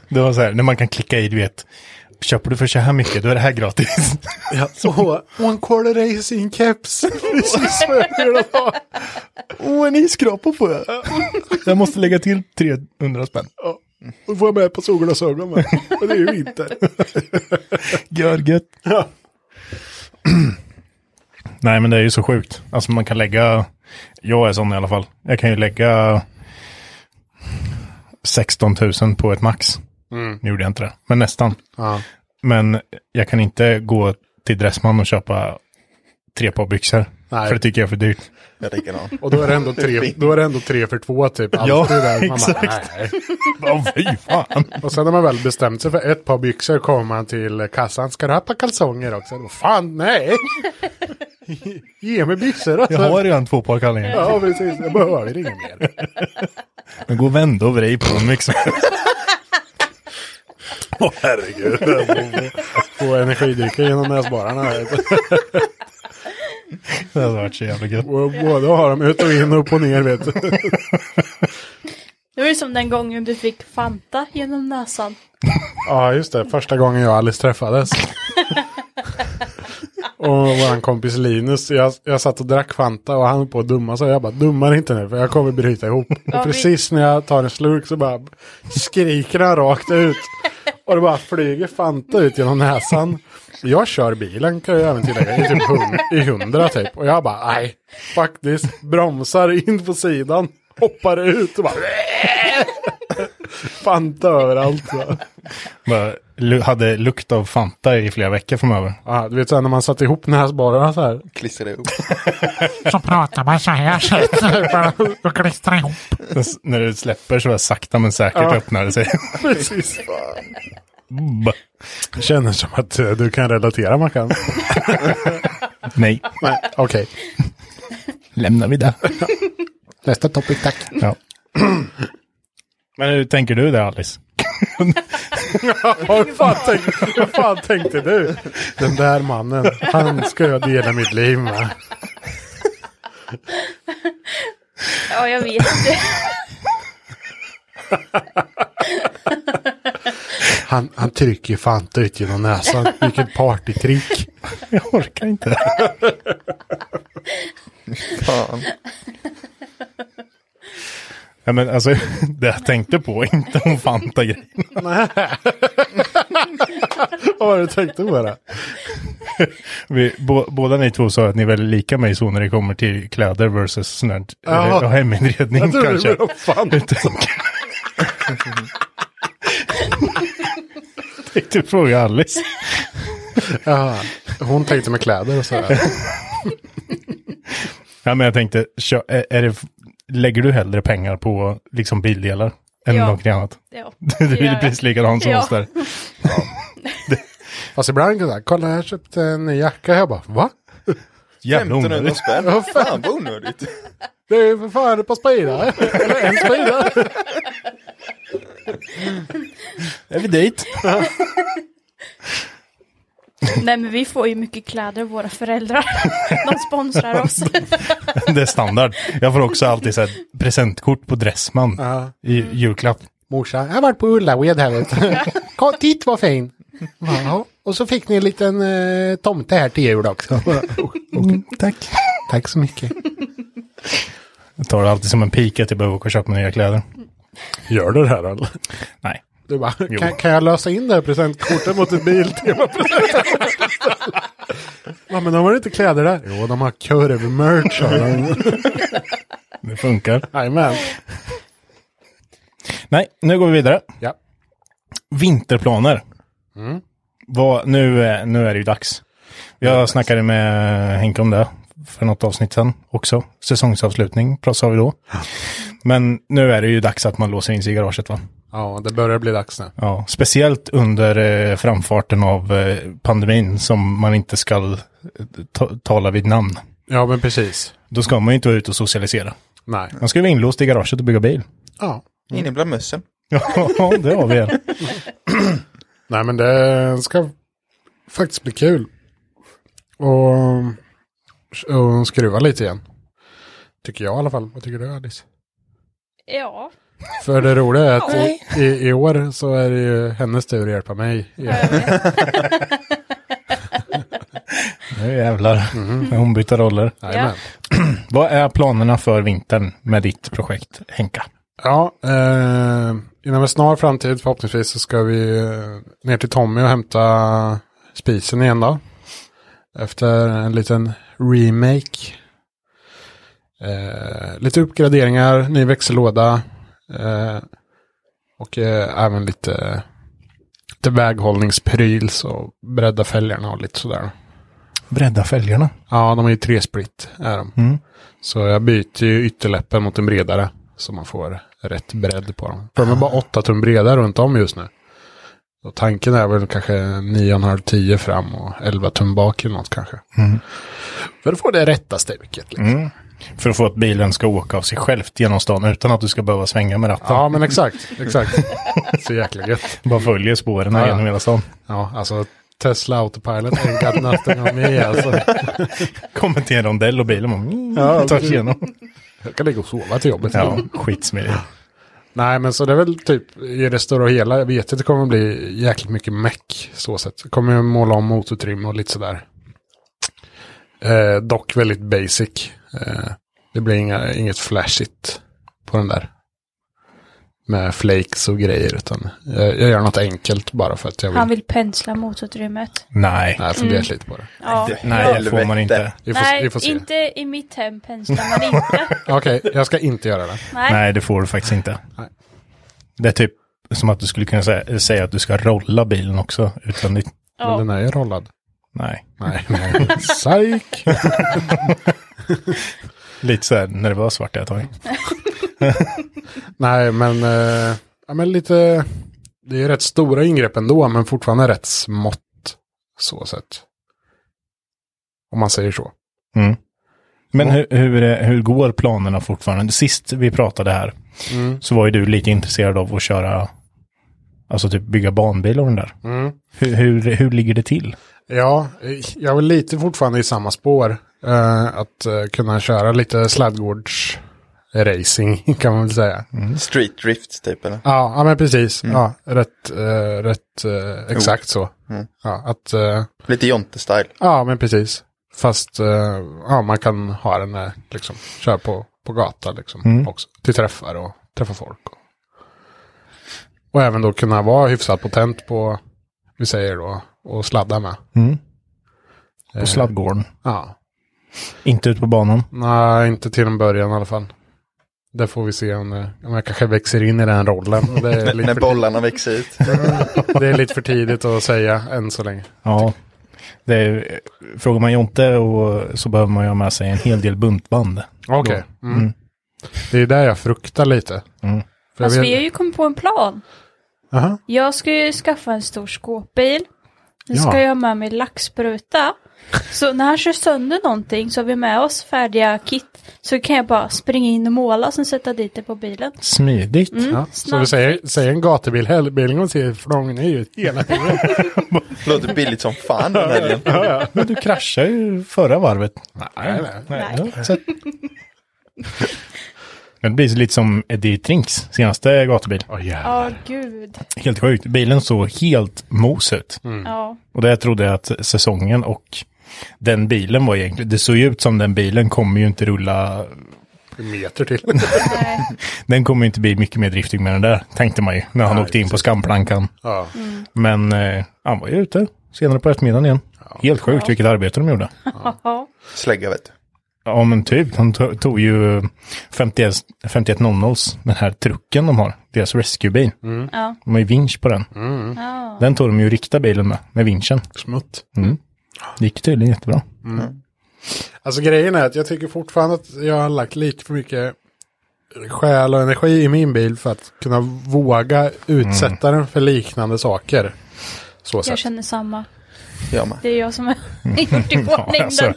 Det var så här, när man kan klicka i, du vet. Köper du för så här mycket, då är det här gratis. Ja, så, och en quarter racing keps. Precis vad jag vill ha. Åh, en isskrapa får jag. Jag måste lägga till 300 spänn. Då får jag med på solglasögon med. Och det är ju vinter. Görgött. Ja. Nej, men det är ju så sjukt. Alltså man kan lägga, jag är sån i alla fall. Jag kan ju lägga 16 000 på ett max. Nu gjorde jag inte det, men nästan. Ja. Men jag kan inte gå till Dressman och köpa tre par byxor. Nej. För det tycker jag är för dyrt. Jag är likadan. Och då är det ändå tre, då är det ändå tre för två typ. Alltid Ja, där. Man bara, exakt. nej. Åh, fy fan. Och sen när man väl bestämt sig för ett par byxor kommer man till kassan. Ska du ha ett par kalsonger också? Då, Fan nej! Ge mig byxor alltså. Jag har redan två par kallingar. Ja precis, jag behöver inget mer. Men gå och vända och vrid på dem liksom. Åh herregud. Få energidrycker genom näsborrarna. Det hade varit så jävla gött. Och båda har dem ut och in, upp och ner vet du. Det var ju som den gången du fick Fanta genom näsan. Ja just det, första gången jag och Alice träffades. Och våran kompis Linus, jag, jag satt och drack Fanta och han höll på att dumma sig. Jag bara, dummar inte nu för jag kommer bryta ihop. Ja, Och vi- precis när jag tar en slurk så bara skriker han rakt ut. Och det bara flyger Fanta ut genom näsan. Jag kör bilen kan jag även tillägga i typ hund, i hundra typ. Och jag bara, nej, faktiskt bromsar in på sidan. Hoppar ut och bara Fanta överallt. Bara, hade lukt av Fanta i flera veckor framöver. Ja, du vet så här, när man satte ihop näsborrarna så här. Klistra ihop. Så pratar man så här. Så och klistrar ihop. S- När du släpper så där sakta men säkert Ja. öppnar det sig. Precis. Det känns som att eh, du kan relatera Mackan. Nej, Nej, okej. lämnar vi det. Nästa topic tack. Ja. Men hur tänker du där Alice? Vad fan, tänkte, vad fan tänkte du? Den där mannen, han ska jag dela mitt liv med. Ja, jag vet inte. Han, han trycker Fanta ut genom näsan. Vilket partytrick. Jag orkar inte. Fan. Ja, men alltså, det jag tänkte på, inte om Fanta-grejen. Vad var det du tänkte på det? Vi, bo, båda ni två sa att ni är väldigt lika mig så när det kommer till kläder versus sån här, heminredning Jag trodde kanske. det var Fanta. Tänkte- Tänkte fråga Alice. Ja, hon tänkte med kläder och sådär. Ja, men jag tänkte, är, är det, lägger du hellre pengar på liksom bildelar än Ja. något annat? Ja, Du det är precis likadan som Ja. oss där. Fast ibland kan jag säga, kolla jag köpte en ny jacka. Jag bara, va? Jävla 1500 onödigt. spänn. Ja, fan. Fan vad onödigt. Det är ju för fan ett par spridare. Eller en spridare. Är vi dit? Nej, men vi får ju mycket kläder av våra föräldrar. De sponsrar oss. Det är standard. Jag får också alltid så här, presentkort på Dressman Ja. i julklapp. Morsan, jag har varit på Ullared här vet du. Kom, Titt vad fin. Ja, och så fick ni en liten eh, tomte här till jul också. tack. Tack så mycket. Jag tar det alltid som en pik att jag behöver åka och köpa nya kläder. Gör du det här eller? Nej. Du bara, kan, kan jag lösa in det här presentkortet mot ett Biltema-present? ja, men de har inte kläder där. Jo, de har kurv-merch. Det funkar. Jajamän. Nej, nu går vi vidare. Ja. Vinterplaner. Vad, nu, är- nu är det ju dags. Jag snackade med Henke om det för något avsnitt sedan också. Säsongsavslutning sa vi då. Men nu är det ju dags att man låser in sig i garaget va? Ja, det börjar bli dags nu. Ja, speciellt under eh, framfarten av eh, pandemin som man inte ska eh, ta tala vid namn. Ja, men precis. Då ska man ju inte vara ute och socialisera. Nej. Man ska vara inlåst i garaget och bygga bil. Ja. Inne bland mössen. Ja, det har vi igen. Nej, men det ska faktiskt bli kul. Och, och skruva lite igen. Tycker jag i alla fall. Vad tycker du Alice? Ja. För det roliga är att i, i, i år så är det ju hennes tur att hjälpa mig. Nu jävlar. Mm. Hon byter roller. Jajamän. Vad är planerna för vintern med ditt projekt Henka? Ja, eh, inom en snar framtid förhoppningsvis så ska vi eh, ner till Tommy och hämta spisen igen då. Efter en liten remake. Eh, lite uppgraderingar, ny växellåda. Eh, och eh, även lite, lite väghållningspryl så bredda fälgarna och lite sådär. Bredda fälgarna. Ja, de är ju tre split är de. Mm. Så jag byter ju ytterläppen mot en bredare. Så man får rätt bredd på dem. För de är bara 8 tum breda runt om just nu. Och tanken är väl kanske 9,5-10 fram och 11 tum bak eller något kanske. Mm. För att få det rätta stuket. Liksom. Mm. För att få att bilen ska åka av sig självt genom stan utan att du ska behöva svänga med ratten. Ja, men exakt. Exakt. Så jäkla gött. Bara följer spåren Ja. genom hela stan. Ja, alltså Tesla Autopilot ain't got nothing on me alltså. Kommer till en rondell och bilen bara mm, Ja, tar sig igenom. Jag kan ligga och sova till jobbet. Ja, skitsmidigt. Nej, men så det är väl typ i det stora och hela. Jag vet att det kommer bli jäkligt mycket meck så sett. Jag kommer ju måla om motortrim och lite sådär. Eh, dock väldigt basic. Eh, det blir inga, inget flashigt på den där. Med flakes och grejer. Utan jag, jag gör något enkelt bara för att jag vill. Han vill pensla motorutrymmet. Nej, Nej, jag funderat lite på det. Ja. nej det får man inte. Vi får, Nej, vi får se. inte i mitt hem penslar man inte. Okej, jag ska inte göra det. Nej. Nej, det får du faktiskt inte. Nej. Det är typ som att du skulle kunna säga, säga att du ska rolla bilen också utvändigt. Men Ja. den är ju rollad. Nej. Nej, nej. Psyk! Lite så här nervös vart jag ett tag. Nej, men, eh, ja, men lite... Det är rätt stora ingrepp ändå, men fortfarande rätt smått. Så sett. Om man säger så. Mm. Men hur, hur, hur går planerna fortfarande? Sist vi pratade här Mm. så var ju du lite intresserad av att köra, alltså typ bygga banbil och den där. Mm. Hur, hur, hur ligger det till? Ja, jag är lite fortfarande i samma spår. Eh, att eh, kunna köra lite sladdgårds racing kan man väl säga. Street drift typ eller? Ja, ja men precis. Ja, rätt, eh, rätt eh, exakt så. Mm. Ja, att, eh, Lite Jonte-style. ja, men precis. Fast eh, ja, man kan ha den där, liksom, köra på, på gata liksom Mm. också. Till träffar och träffa folk. Och, och även då kunna vara hyfsat potent på, vi säger då, och sladda med. Mm. Eh, På sladdgården. Ja, Inte ut på banan. nej, inte till en början i alla fall. Det får vi se om, det, om jag kanske växer in i den rollen. Och Det är, lite När bollarna växer ut. det är lite för tidigt att säga än så länge. Ja. Det är, frågar man Jonte och så behöver man ju ha med sig en hel del buntband. Okej. Mm. Mm. Det är där jag fruktar lite. Mm. Fast vet- vi har ju kommit på en plan. Aha. Jag ska ju skaffa en stor skåpbil. Nu Ja. ska jag ha med mig laxspruta. Så när han kör sönder någonting så har vi med oss färdiga kit. Så kan jag bara springa in och måla och sen sätta dit det på bilen. Smidigt. Mm, Ja. Så vi säger, säger en gatubil, helgbilen och ser flången är ju hela tiden. Låter billigt som fan den helgen. Men du kraschade ju förra varvet. nej, nej. Nej. Ja, så. Men det blir så lite som Eddie Trinks senaste gatubil. Åh jävlar. Ja, gud. Helt sjukt. Bilen såg helt mos ut. Ja. Och det trodde jag att säsongen och den bilen var egentligen, det såg ju ut som den bilen kommer ju inte rulla, En meter till. Nej. den kommer ju inte bli mycket mer driftig med den där, tänkte man ju, när han Nej, åkte in på skamplankan. ja. Men eh, han var ju ute senare på eftermiddagen igen. Helt sjukt vilket arbete de gjorde. Ja. Slägga vet du. Ja men typ, han to- tog ju 51, 5100 den här trucken de har, deras rescuebil. Ja. De har ju vinsch på den. Ja. Den tog de ju rikta bilen med, med vinschen. Smutt. Mm. Det gick tydligen jättebra. Alltså grejen är att jag tycker fortfarande att jag har lagt lite för mycket själ och energi i min bil för att kunna våga utsätta den för liknande saker. Så Jag sett. känner samma. Jag med. Det är jag som har gjort i Ja, alltså,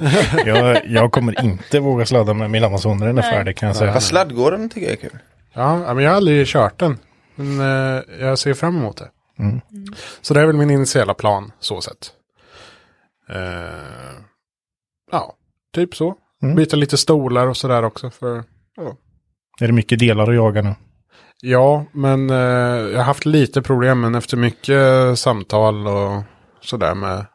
jag, jag kommer inte våga sladda med min Amazon när den är färdig kan jag säga. Fast sladdgården tycker jag är kul. Ja, men jag har aldrig kört den. Men eh, jag ser fram emot det. Mm. Så det är väl min initiala plan, så sett. Eh, ja, typ så. Mm. Byta lite stolar och sådär också. För, ja. Är det mycket delar att jaga nu? ja, men eh, jag har haft lite problem. Men efter mycket samtal och sådär med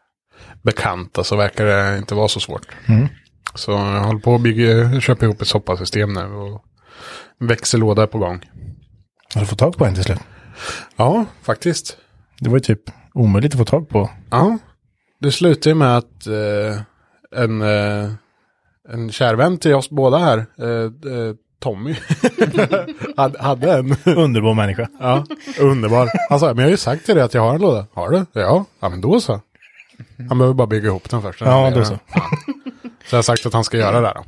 bekanta så verkar det inte vara så svårt. Mm. Så jag håller på att bygga, köpa ihop ett soppasystem nu. Och växellåda är på gång. Har du fått tag på en till slut? Ja, faktiskt. Det var ju typ omöjligt att få tag på. Ja, det slutade ju med att eh, en, eh, en kär vän till oss båda här, eh, eh, Tommy, hade, hade en. Underbar människa. Ja, underbar. Han sa, men jag har ju sagt till dig att jag har en låda. Har du? Ja, ja men då så. Han behöver bara bygga ihop den först. Ja, då så. Ja. Så jag har sagt att han ska göra det då.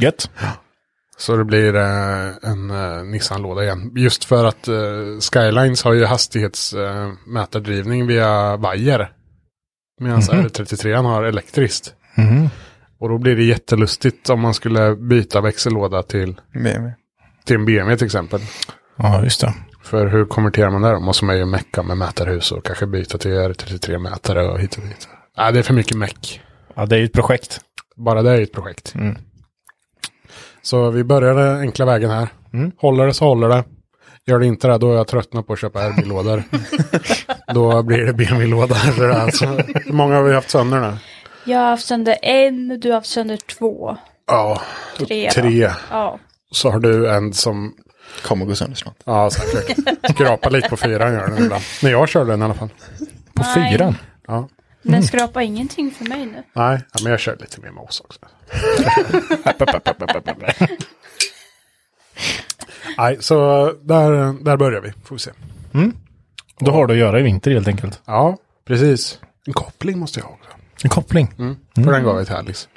Gött. Så det blir eh, en eh, Nissan-låda igen. Just för att eh, Skylines har ju hastighetsmätardrivning via vajer. Medan R33 har elektriskt. Mhm. Och då blir det jättelustigt om man skulle byta växellåda till, BMW. till en BMW till exempel. Ja, just det. För hur konverterar man där? då? Måste man ju mecka med mätarhus och kanske byta till R33-mätare och hit och dit. Nej, det är för mycket meck. Ja, det är ju ett projekt. Bara det är ju ett projekt. Mm. Så vi börjar den enkla vägen här. Mm. Håller det så håller det. Gör det inte det, då är jag tröttnat på att köpa RB-lådor. då blir det BMW-lådor. Alltså, hur många har vi haft sönder nu? Jag har haft sönder en, du har haft sönder två. Ja, Tre. tre. Ja. Så har du en som, Kommer gå sönder snart. ja säkert. Skrapar lite på fyran gör den ibland. När jag körde den i alla fall. På Nej. fyran. Ja. Den skrapar ingenting för mig nu. Nej, ja, men jag körde lite mer mos också. Nej, så där, där börjar vi. Får vi se. Då har du att göra i vinter helt enkelt. Ja, precis. En koppling måste jag ha också. En koppling. Mm. För den gav jag till Alice.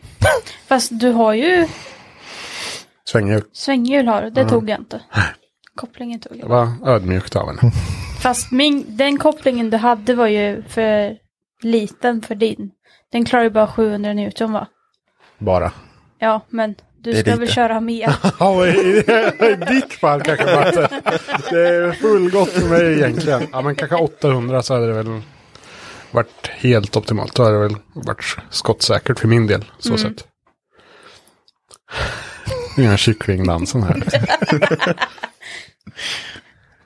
Fast du har ju Svänghjul. svänghjul har du, det tog jag inte. Kopplingen tog Det jag. var ödmjukt av henne. Fast min, den kopplingen du hade var ju för liten för din. Den klarar ju bara 700 Newton va? Bara. Ja, men du Det ska väl köra mer. Ja, i, ditt fall kanske Matte. Det är fullgott för mig egentligen. Ja, men kanske 800 så hade det väl varit helt optimalt. Då hade det väl varit skottsäkert för min del. Så sett. Inga kycklingdansen här.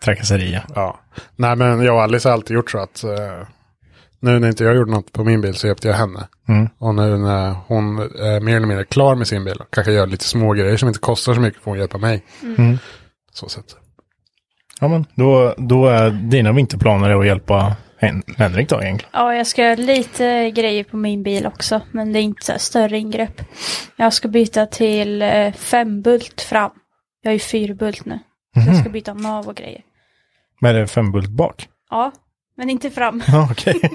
Trakasserier. Ja. Nej, men jag och Alice har alltid gjort så att eh, nu när inte jag gjorde något på min bil så hjälpte jag henne. Mm. Och nu när hon är mer eller mindre klar med sin bil och kanske gör lite små grejer som inte kostar så mycket får hon hjälpa mig. Mm. Så sett. Ja, men då, då är dina vinterplaner att hjälpa Henrik då egentligen. Ja, jag ska göra lite grejer på min bil också. Men det är inte så här större ingrepp. Jag ska byta till eh, fembult fram. Jag är ju fyrbult nu. Så jag ska byta nav och grejer. Med det fembult bak. Ja, men inte fram. Ja, okej.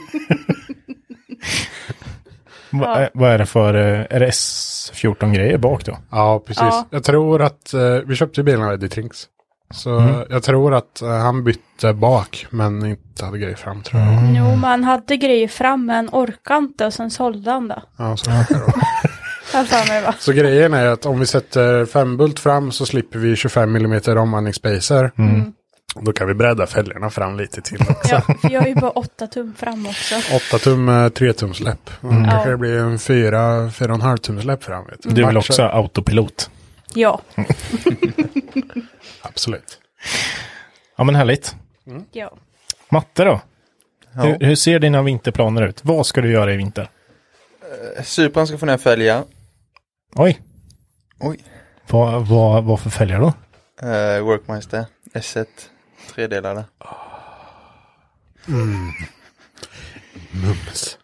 Va- eh, Vad är det för, eh, är det S14-grejer bak då? Ja, precis. Ja. Jag tror att eh, vi köpte ju bilen av Eddie Trinks. Så Mm. jag tror att eh, han bytte bak men inte hade grejer fram tror jag. Mm. Jo, man hade grejer fram men orkade inte och sen sålde han det. Ja, så, kanske det var. Har jag för mig va? så grejen är att om vi sätter fembult fram så slipper vi 25 mm omvandlingsspacer. Mm. Då kan vi bredda fälgarna fram lite till också. Ja, för jag har ju bara 8 tum fram också. 8 tum eh, 3 tum släpp. Mm. Kanske Ja. det blir en 4 4,5 tum släpp fram. Vet Du är väl också autopilot? Ja, Absolut. Ja, men härligt. ja. Matte då? Ja. Hur, hur ser dina vinterplaner ut? Vad ska du göra i vinter? Supran ska få ner fälgar. Oj, Oj. vad, vad, vad för fälgar då? Uh, Workmeister S1. Tredelade. Mums.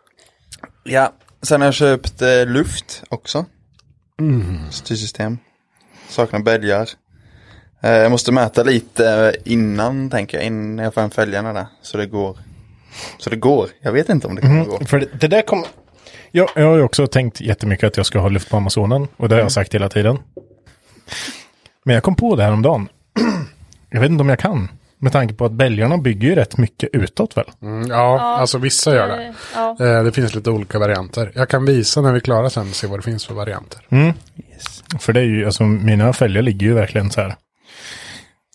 Ja. Sen har jag köpt eh, luft också. Styrsystem. Saknar bälgar. Eh, jag måste mäta lite innan tänker jag. Innan jag får hem fälgarna där. Så det går. Så det går. Jag vet inte om det kommer gå. För det, det där kommer... Jag, jag har ju också tänkt jättemycket att jag ska ha luft på Amazonen. Och det har jag sagt hela tiden. Men jag kom på det här om dagen. jag vet inte om jag kan. Med tanke på att bälgarna bygger ju rätt mycket utåt väl? Mm, ja, alltså vissa gör det. Eh, Ja. Eh, Det finns lite olika varianter. Jag kan visa när vi är klara sen och se vad det finns för varianter. För det är ju, alltså mina fälgar ligger ju verkligen så här.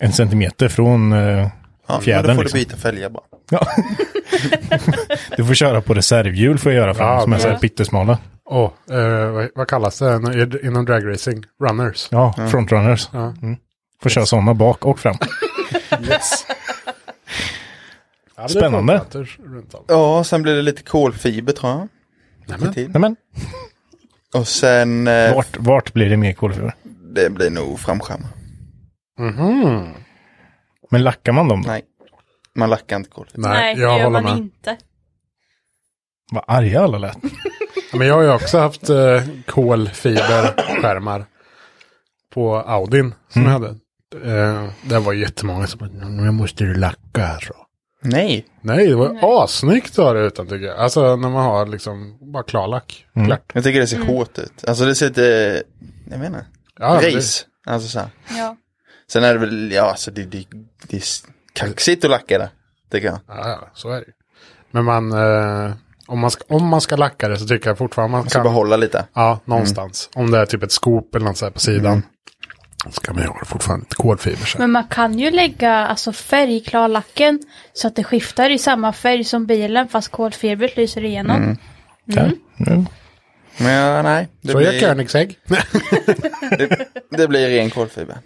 En centimeter från eh, Ja, men fjädern. då får liksom. du byta fälgar bara. Ja. du får köra på reservhjul för att göra för Ja, som är så här pyttesmala. Åh, eh, vad, vad kallas det inom dragracing? Runners. Ja, frontrunners. Ja. Mm. Får köra sådana bak och fram. Yes. Spännande. Ja, sen blir det lite kolfiber tror jag. Nämen. Lite till. Nej, men, Och sen, eh, vart, vart blir det mer kolfiber? det blir nog framskärmar. Mhm. Men lackar man dem då? Nej, man lackar inte kolfiber. Nej, Nej, det jag gör håller man med. inte. Vad arga alla lät. Ja, men jag har ju också haft eh, kolfiberskärmar på Audin som jag hade. Eh, det var jättemånga som bara, nu måste du lacka här så. Nej, Nej, det var assnyggt var det utan tycker jag. Alltså när man har liksom bara klarlack. Klart. jag tycker det ser hårt ut. Alltså det ser lite, jag menar, Ja, det- race. Alltså så här. Ja. Sen är det väl, ja alltså det, det, det är kaxigt att lacka det. Tycker jag. Ja, ja, så är det. Men man, eh, om, man ska, om man ska lacka det så tycker jag fortfarande man Man ska kan. behålla lite. Ja, någonstans. Om det är typ ett skop eller något så här på sidan. Så kan man ju ha fortfarande lite kolfiber sen. Men man kan ju lägga alltså färgklarlacken så att det skiftar i samma färg som bilen fast kolfibret lyser igenom. Okay. Mm. Men ja, nej. Det Så blir, Koenigsegg. det, det blir ren kolfiber.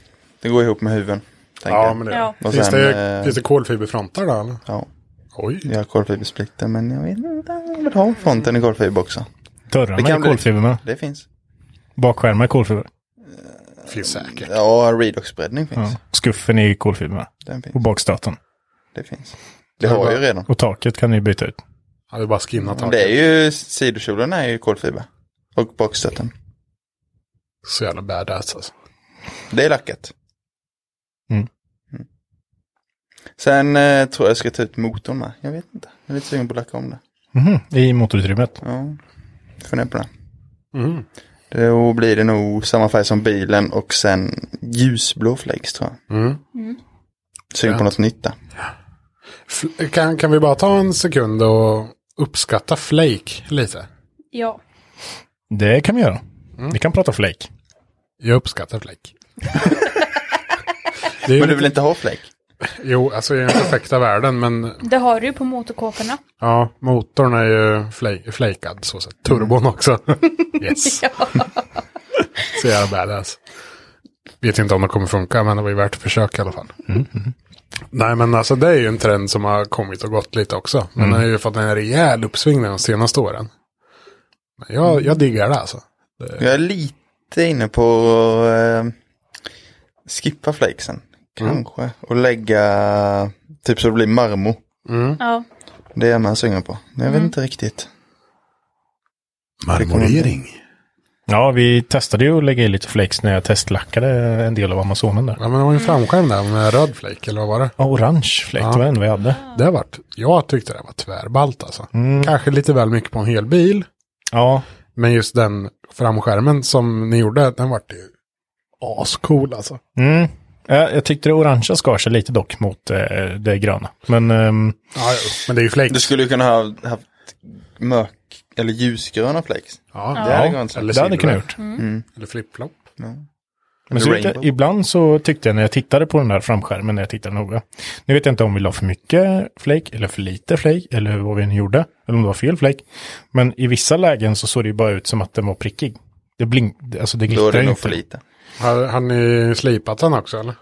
Det går ihop med huven. tänker ja, men det. Ja. Och Finns, sen, det, eh, finns det kolfiberfrontar då? Eller? Ja, Oj. jag har kolfibersplitter men jag vet inte om jag vill ha fronten i kolfiber också. Dörrarna Det kan är bli- kolfiber med. Det finns. Bakskärmar är kolfiber. Finns säkert. Ja, redox-breddning finns. Ja. Skuffen är kolfiber med. Den finns. Och bakstöten. Det finns. Det har jag ju redan. Och taket kan ni byta ut. Ja, det är bara skinnat Men taket. det är ju, sidokjolen är ju kolfiber. Och bakstöten. Så jävla badass alltså. Det är lackat. Mm. Mm. Sen eh, tror jag jag ska ta ut motorn med. Jag vet inte. Jag är lite sugen på att lacka om det. Mhm, I motorutrymmet. Ja, funderar på det. Mm. Då blir det nog samma färg som bilen och sen ljusblå flex tror jag. Mm. Sugen på något nytt där. F- Kan, kan vi bara ta en sekund och uppskatta Flake lite? Ja. Det kan vi göra. Mm. Vi kan prata flake. Jag uppskattar Flake. Men du vill inte ha fläck? Jo, alltså i den perfekta världen, men Det har du ju på motorkåporna. ja, motorn är ju fla- flakad så sett. Turbon också. yes. Så jävla badass. Vet inte om det kommer funka, men det var ju värt att försöka i alla fall. Nej, men alltså det är ju en trend som har kommit och gått lite också. Men den har ju fått en rejäl uppsving de senaste åren. Men jag, jag diggar det alltså. Jag är lite inne på att eh, skippa flakesen. Kanske. Och lägga typ så det blir marmor. Ja. Det är jag med sugen på. Men jag vet inte riktigt. Marmorering. Ja, vi testade ju att lägga i lite flakes när jag testlackade en del av Amazonen där. Ja, men det var ju en framskärm där med röd flake, eller vad var det? Ja, orange flake, Ja. det var en vi hade. Det har varit, jag tyckte det var tvärballt alltså. Mm. Kanske lite väl mycket på en hel bil. Ja, Men just den framskärmen som ni gjorde, den vart ju ascool alltså. mm. Ja jag tyckte det orangea skar sig lite dock mot eh, det gröna. Men ehm, Ja, jo, men det är ju flakes. Du skulle ju kunna ha haft mörk eller ljusgröna flakes. Ja, Det hade kunnat eller det hade silver. kunnat gjort. Eller flip-flop. Men så jag, ibland så tyckte jag när jag tittade på den där framskärmen, när jag tittade noga. Nu vet jag inte om vi la för mycket flake eller för lite flake eller vad vi nu gjorde. Eller om det var fel flake. Men i vissa lägen så såg det ju bara ut som att den var prickig. Det blink, alltså det Då är glittrar det ju nog inte. för lite. Har, har ni slipat den också eller?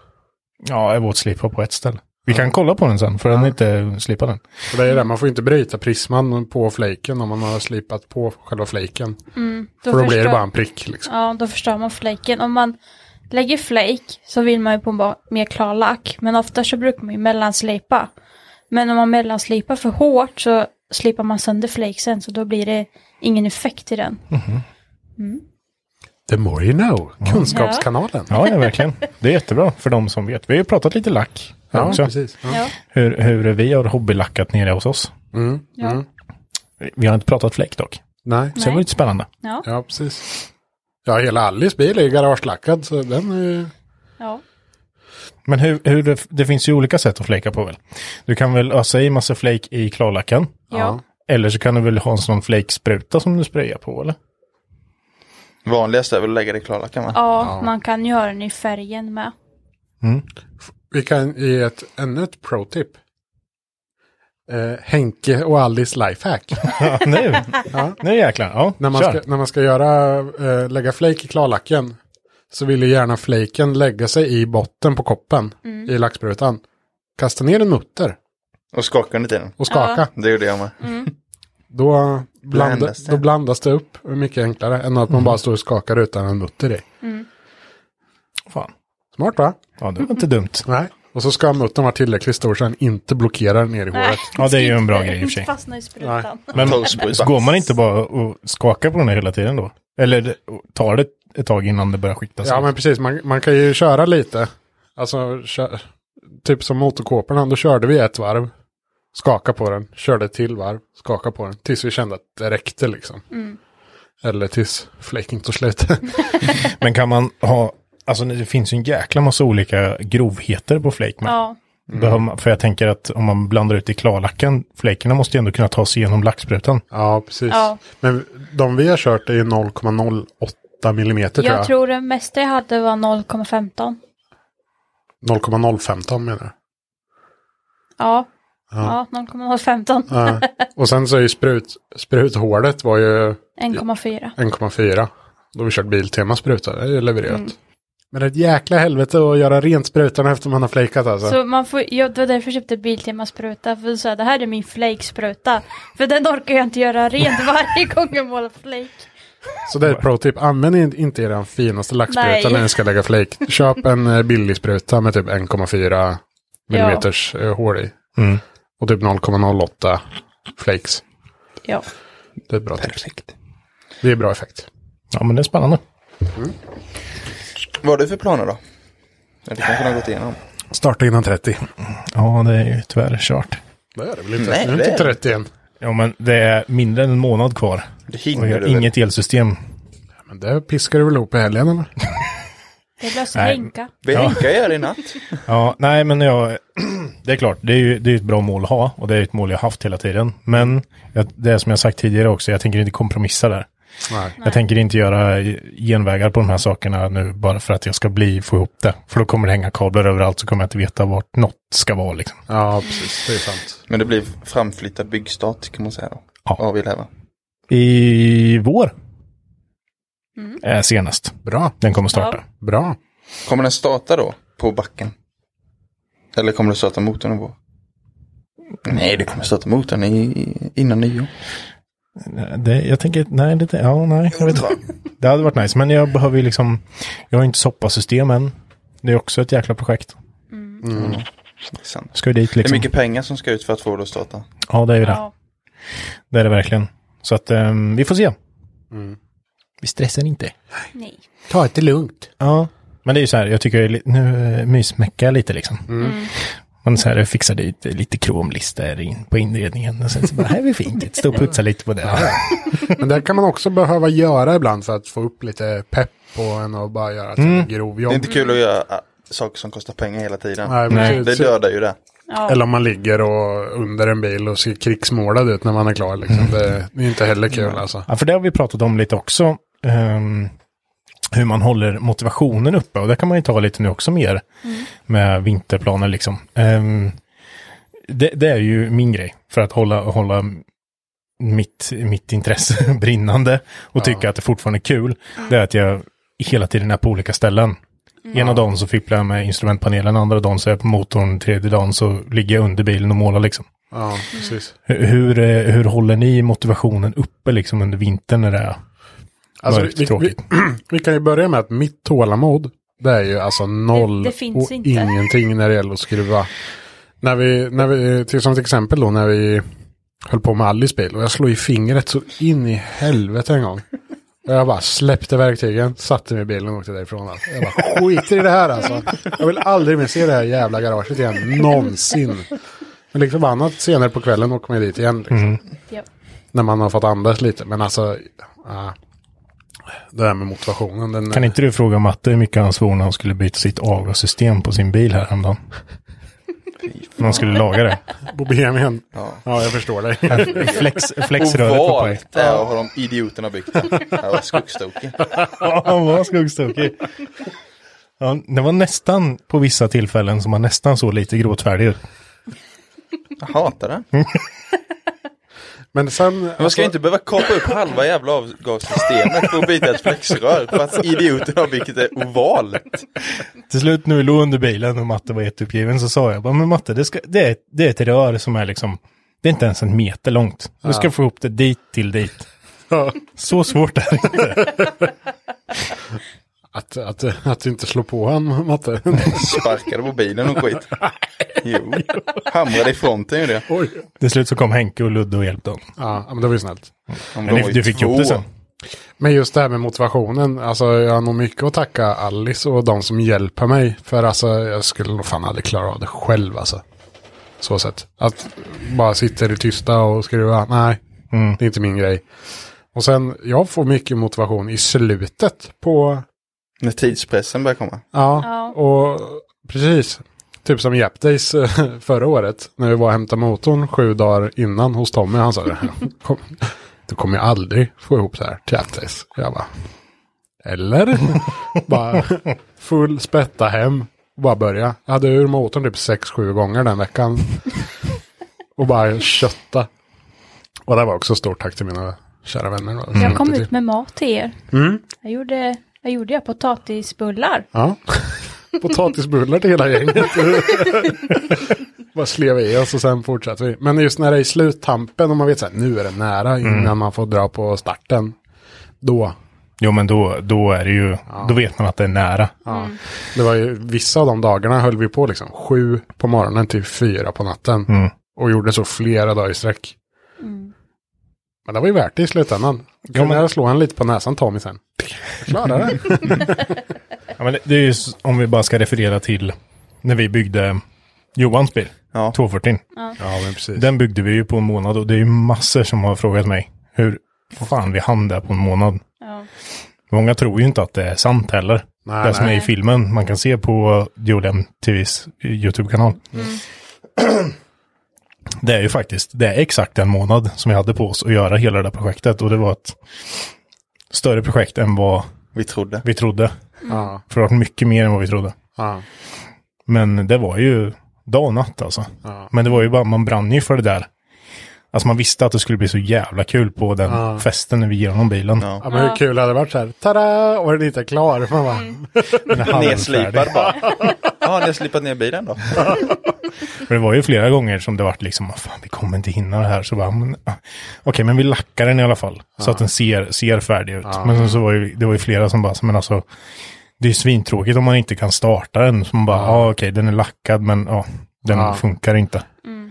Ja, jag var slipa på ett ställe. Vi kan kolla på den sen, för den är inte slipad än. För det är det, man får inte bryta prisman på flaken om man har slipat på själva flaken. För då blir det bara en prick liksom. Ja, då förstör man flaken. Om man lägger flake så vill man ju på mer klar lack. Men ofta så brukar man ju mellanslipa. Men om man mellanslipar för hårt så slipar man sönder flakesen så då blir det ingen effekt i den. The more you know. Kunskapskanalen. Ja, ja, verkligen. Det är jättebra för de som vet. Vi har ju pratat lite lack Ja, också. precis. Ja. Hur, hur vi har hobbylackat nere hos oss. Mm. Ja. Mm. Vi har inte pratat fläck dock. Nej. Så det var lite spännande. Ja. Ja, precis. Ja, hela Alice bil är ju garagelackad så den är ju... Ja. Men hur, hur det, det finns ju olika sätt att flejka på väl? Du kan väl ösa i massa flake i klarlacken? Ja. Eller så kan du väl ha en sån flake-spruta som du sprayar på eller? Vanligast är väl att lägga det i klarlacken va? Ja, man kan göra den i färgen med. Vi kan ge ett, ännu ett pro-tip. Eh, Henke och Alice lifehack. Ja, nu! Nu jäklar, ja. när, man kör. ska, när man ska göra, eh, lägga flake i klarlacken så vill ju gärna flaken lägga sig i botten på koppen i lacksprutan. Kasta ner en mutter Och skaka den lite grann. och skaka. Det gjorde jag med. Då, blanda, Blandas det. då blandas det upp mycket enklare än att man bara står och skakar utan en mutter i. Fan. Smart va? Ja, det var inte dumt. Nej. Och så ska muttern vara tillräckligt stor så den inte blockerar ner i håret. Ja, det är ju en bra grej i och för sig. Fastna i sprutan. Men går man inte bara och skakar på den här hela tiden då? Eller tar det ett tag innan det börjar skikta sig? Ja men precis, man, man kan ju köra lite. Alltså, kö, typ som motorkåporna, då körde vi ett varv. Skaka på den, körde till varv, skaka på den. Tills vi kände att det räckte liksom. Eller tills flaking tog slut. Men kan man ha, alltså det finns ju en jäkla massa olika grovheter på flake med. Ja. Man, för jag tänker att om man blandar ut i klarlacken, flakerna måste ju ändå kunna ta sig igenom lacksprutan. ja, precis. Ja. Men de vi har kört är ju 0,08 millimeter tror Jag jag. tror det mesta jag hade var 0,15. 0,015 menar jag. Ja. Ja, 0,015. Ja. Och sen så är ju sprut, spruthålet var ju 1,4. 1,4. Då har vi kört Biltema spruta, det är ju levererat. Men det är ett jäkla helvete att göra rent sprutan efter man har flakat alltså. Så man får, ja, det var därför jag köpte Biltema spruta. För så här, det här är min flake-spruta. För den orkar jag inte göra rent varje gång jag målar flake. Så det är ett pro-tip. Använd in- inte er finaste lackspruta när ni ska lägga flake. Köp en eh, billig spruta med typ 1,4 millimeters eh, hål i. Mm. Och typ 0,08 flakes. Ja. Det är ett bra tips. Perfekt. Det är bra effekt. Ja, men det är spännande. Vad har du för planer då? Ja, det kanske har gått igenom. Starta innan 30. Ja, det är ju tyvärr kört. Det är det väl inte? Nej, det är inte är det. 30 än. Ja, men det är mindre än en månad kvar. Det Och hinner jag har du väl? inget elsystem. Men det piskar du väl ihop i helgen eller? Det löser Nej. Henka. Henka det i natt. Ja, nej men jag, det är klart, det är ju det är ett bra mål att ha och det är ett mål jag haft hela tiden. Men jag, det är som jag sagt tidigare också, jag tänker inte kompromissa där. Nej. Jag tänker inte göra genvägar på de här sakerna nu bara för att jag ska bli, få ihop det. För då kommer det hänga kablar överallt så kommer jag inte veta vart något ska vara liksom. Ja, precis. Det är sant. Men det blir framflyttad byggstart kan man säga då. Ja. Av. I vår. Eh, senast. Bra. Den kommer starta. Bra. Kommer den starta då? På backen? Eller kommer du starta motorn på? Nej, du kommer starta motorn i, innan nyår. Det, jag tänker, nej, det, ja, nej, jag vet inte. Det hade varit nice, men jag behöver ju liksom, jag har inte soppasystem än. Det är också ett jäkla projekt. Är sant. Ska ju dit Det är liksom. mycket pengar som ska ut för att få det att starta. Ja, det är ju det. Ja. Det är det verkligen. Så att ehm, vi får se. Vi stressar inte. Nej. Ta det lugnt. Ja. Men det är ju så här, jag tycker nu mysmäckar jag lite liksom. Man så här, jag fixar dit lite kromlister in på inredningen. Och sen så bara, här är fint. Stå och putsa lite på det. Men det kan man också behöva göra ibland för att få upp lite pepp på en och bara göra ett Mm. grov Det är inte kul att göra äh, saker som kostar pengar hela tiden. Nej, Nej. Det dödar ju det. Ja. Eller om man ligger och under en bil och ser krigsmålad ut när man är klar. Liksom. Det, det är inte heller kul alltså. Ja, för det har vi pratat om lite också. Ehm, hur man håller motivationen uppe. Och det kan man ju ta lite nu också mer. Med vinterplaner liksom. Ehm, det, det är ju min grej. För att hålla, hålla mitt, mitt intresse brinnande. Och tycka att det fortfarande är kul. Det är att jag hela tiden är på olika ställen. Ena dagen så fipplar jag med instrumentpanelen, andra dagen så är jag på motorn, tredje dagen så ligger jag under bilen och målar liksom. Ja, precis. Hur, hur, eh, hur håller ni motivationen uppe liksom under vintern när det är Alltså, mörkt vi, vi, tråkigt? vi kan ju börja med att mitt tålamod, det är ju alltså noll Det- det finns och inte. ingenting när det gäller att skruva. När vi, när vi, till som till exempel då när vi höll på med Alice bil och jag slog i fingret så in i helvete en gång. Och jag bara släppte verktygen, satte mig i bilen och åkte därifrån. Alltså. Jag bara skiter i det här alltså. Jag vill aldrig mer se det här jävla garaget igen, någonsin. Men liksom förbannat senare på kvällen åker man dit igen. Liksom Mm. När man har fått andas lite. Men alltså, ja. Det där med motivationen. Den, Kan inte du fråga Matte hur mycket han svor när han skulle byta sitt avgassystem på sin bil här häromdagen? När han skulle laga det. På BMWn. Ja. Ja, jag förstår dig. Flex, flexröret på. Ovalt där har de idioterna byggt den. Jag var skogstokig. Ja, han var skuggstokig. Ja, det var nästan på vissa tillfällen som han nästan såg lite gråtfärdig ut. Jag hatar den. Men sen... Man ska ju inte behöva kapa upp halva jävla avgassystemet för att byta ett flexrör för att idioten har byggt det ovalt. Till slut när vi låg under bilen och Matte var jätteuppgiven så sa jag bara, men Matte det, ska, det, är, det är ett rör som är liksom, det är inte ens en meter långt. Du ska få ihop det dit till dit. Ja, Så svårt är det inte. att, att, att inte slå på han, Matte. Sparkade på bilen och skit. Jo, hamrade i fronten ju det. Oj. Till slut så kom Henke och Ludde och hjälpte honom. Ja, men det var ju snällt. Om Men var ju du fick två. ihop det sen. Men just det här med motivationen, alltså jag har nog mycket att tacka Alice och de som hjälper mig. För alltså jag skulle nog fan aldrig klara av det själv alltså. Så sett. Att bara sitta i det tysta och skriva, nej, Mm. det är inte min grej. Och sen, jag får mycket motivation i slutet på, När tidspressen börjar komma. ja, Ja. och precis. Typ som Jap Days eh, förra året. När vi var och hämtade motorn sju dagar innan hos Tommy. Han sa det. Kom, du kommer ju aldrig få ihop det här till Jap Days. Jag bara. Eller? bara full spätta hem. Och bara börja. Jag hade ur motorn typ sex sju gånger den veckan. och bara kötta. Och det var också stort tack till mina kära vänner. då. Jag kom ut med mat till er. Mm. Jag gjorde, vad gjorde jag? Potatisbullar. Ja. Potatisbullar till hela gänget. Bara slev i oss och sen fortsatte vi. Men just när det är i sluttampen och man vet så här, nu är det nära innan man får dra på starten. Då. Jo men då, då är det ju, då vet man att det är nära. Ja. Det var ju, vissa av de dagarna höll vi på liksom sju på morgonen till fyra på natten. Mm. Och gjorde så flera dagar i sträck. Men det var ju värt det i slutändan. Kunde men- jag slå en lite på näsan Tommy sen. Klarade det. Ja, men det, det är ju, om vi bara ska referera till när vi byggde Johans bil, Ja. 240. ja men precis. Den byggde vi ju på en månad och det är ju massor som har frågat mig hur fan vi hann där på en månad. Ja. Många tror ju inte att det är sant heller. Nej, det som är i filmen man kan se på Jodem TVs YouTube-kanal. Det är ju faktiskt, det är exakt en månad som vi hade på oss att göra hela det där projektet och det var ett större projekt än vad Vi trodde. vi trodde. Ja, För det var mycket mer än vad vi trodde. ja, Men det var ju dag och natt alltså. Ja. Men det var ju bara, man brann ju för det där. Alltså man visste att det skulle bli så jävla kul på den Ja. festen när vi ger honom bilen. Ja. ja men hur kul hade det varit så här. Tada! Och den inte är klar. Man bara, halvfärdig. Nedslipad bara. Ja, ni har slipat ner bilen då. För det var ju flera gånger som det vart liksom, "Ah, fan vi kommer inte hinna det här. Så bara, men, ah, okej men vi lackar den i alla fall. Så att den ser, ser färdig ut. Men sen så var ju, det var ju flera som bara, men alltså, det är ju svintråkigt om man inte kan starta den. Så man bara, ja ah, okej den är lackad men ja, den Ja. funkar inte.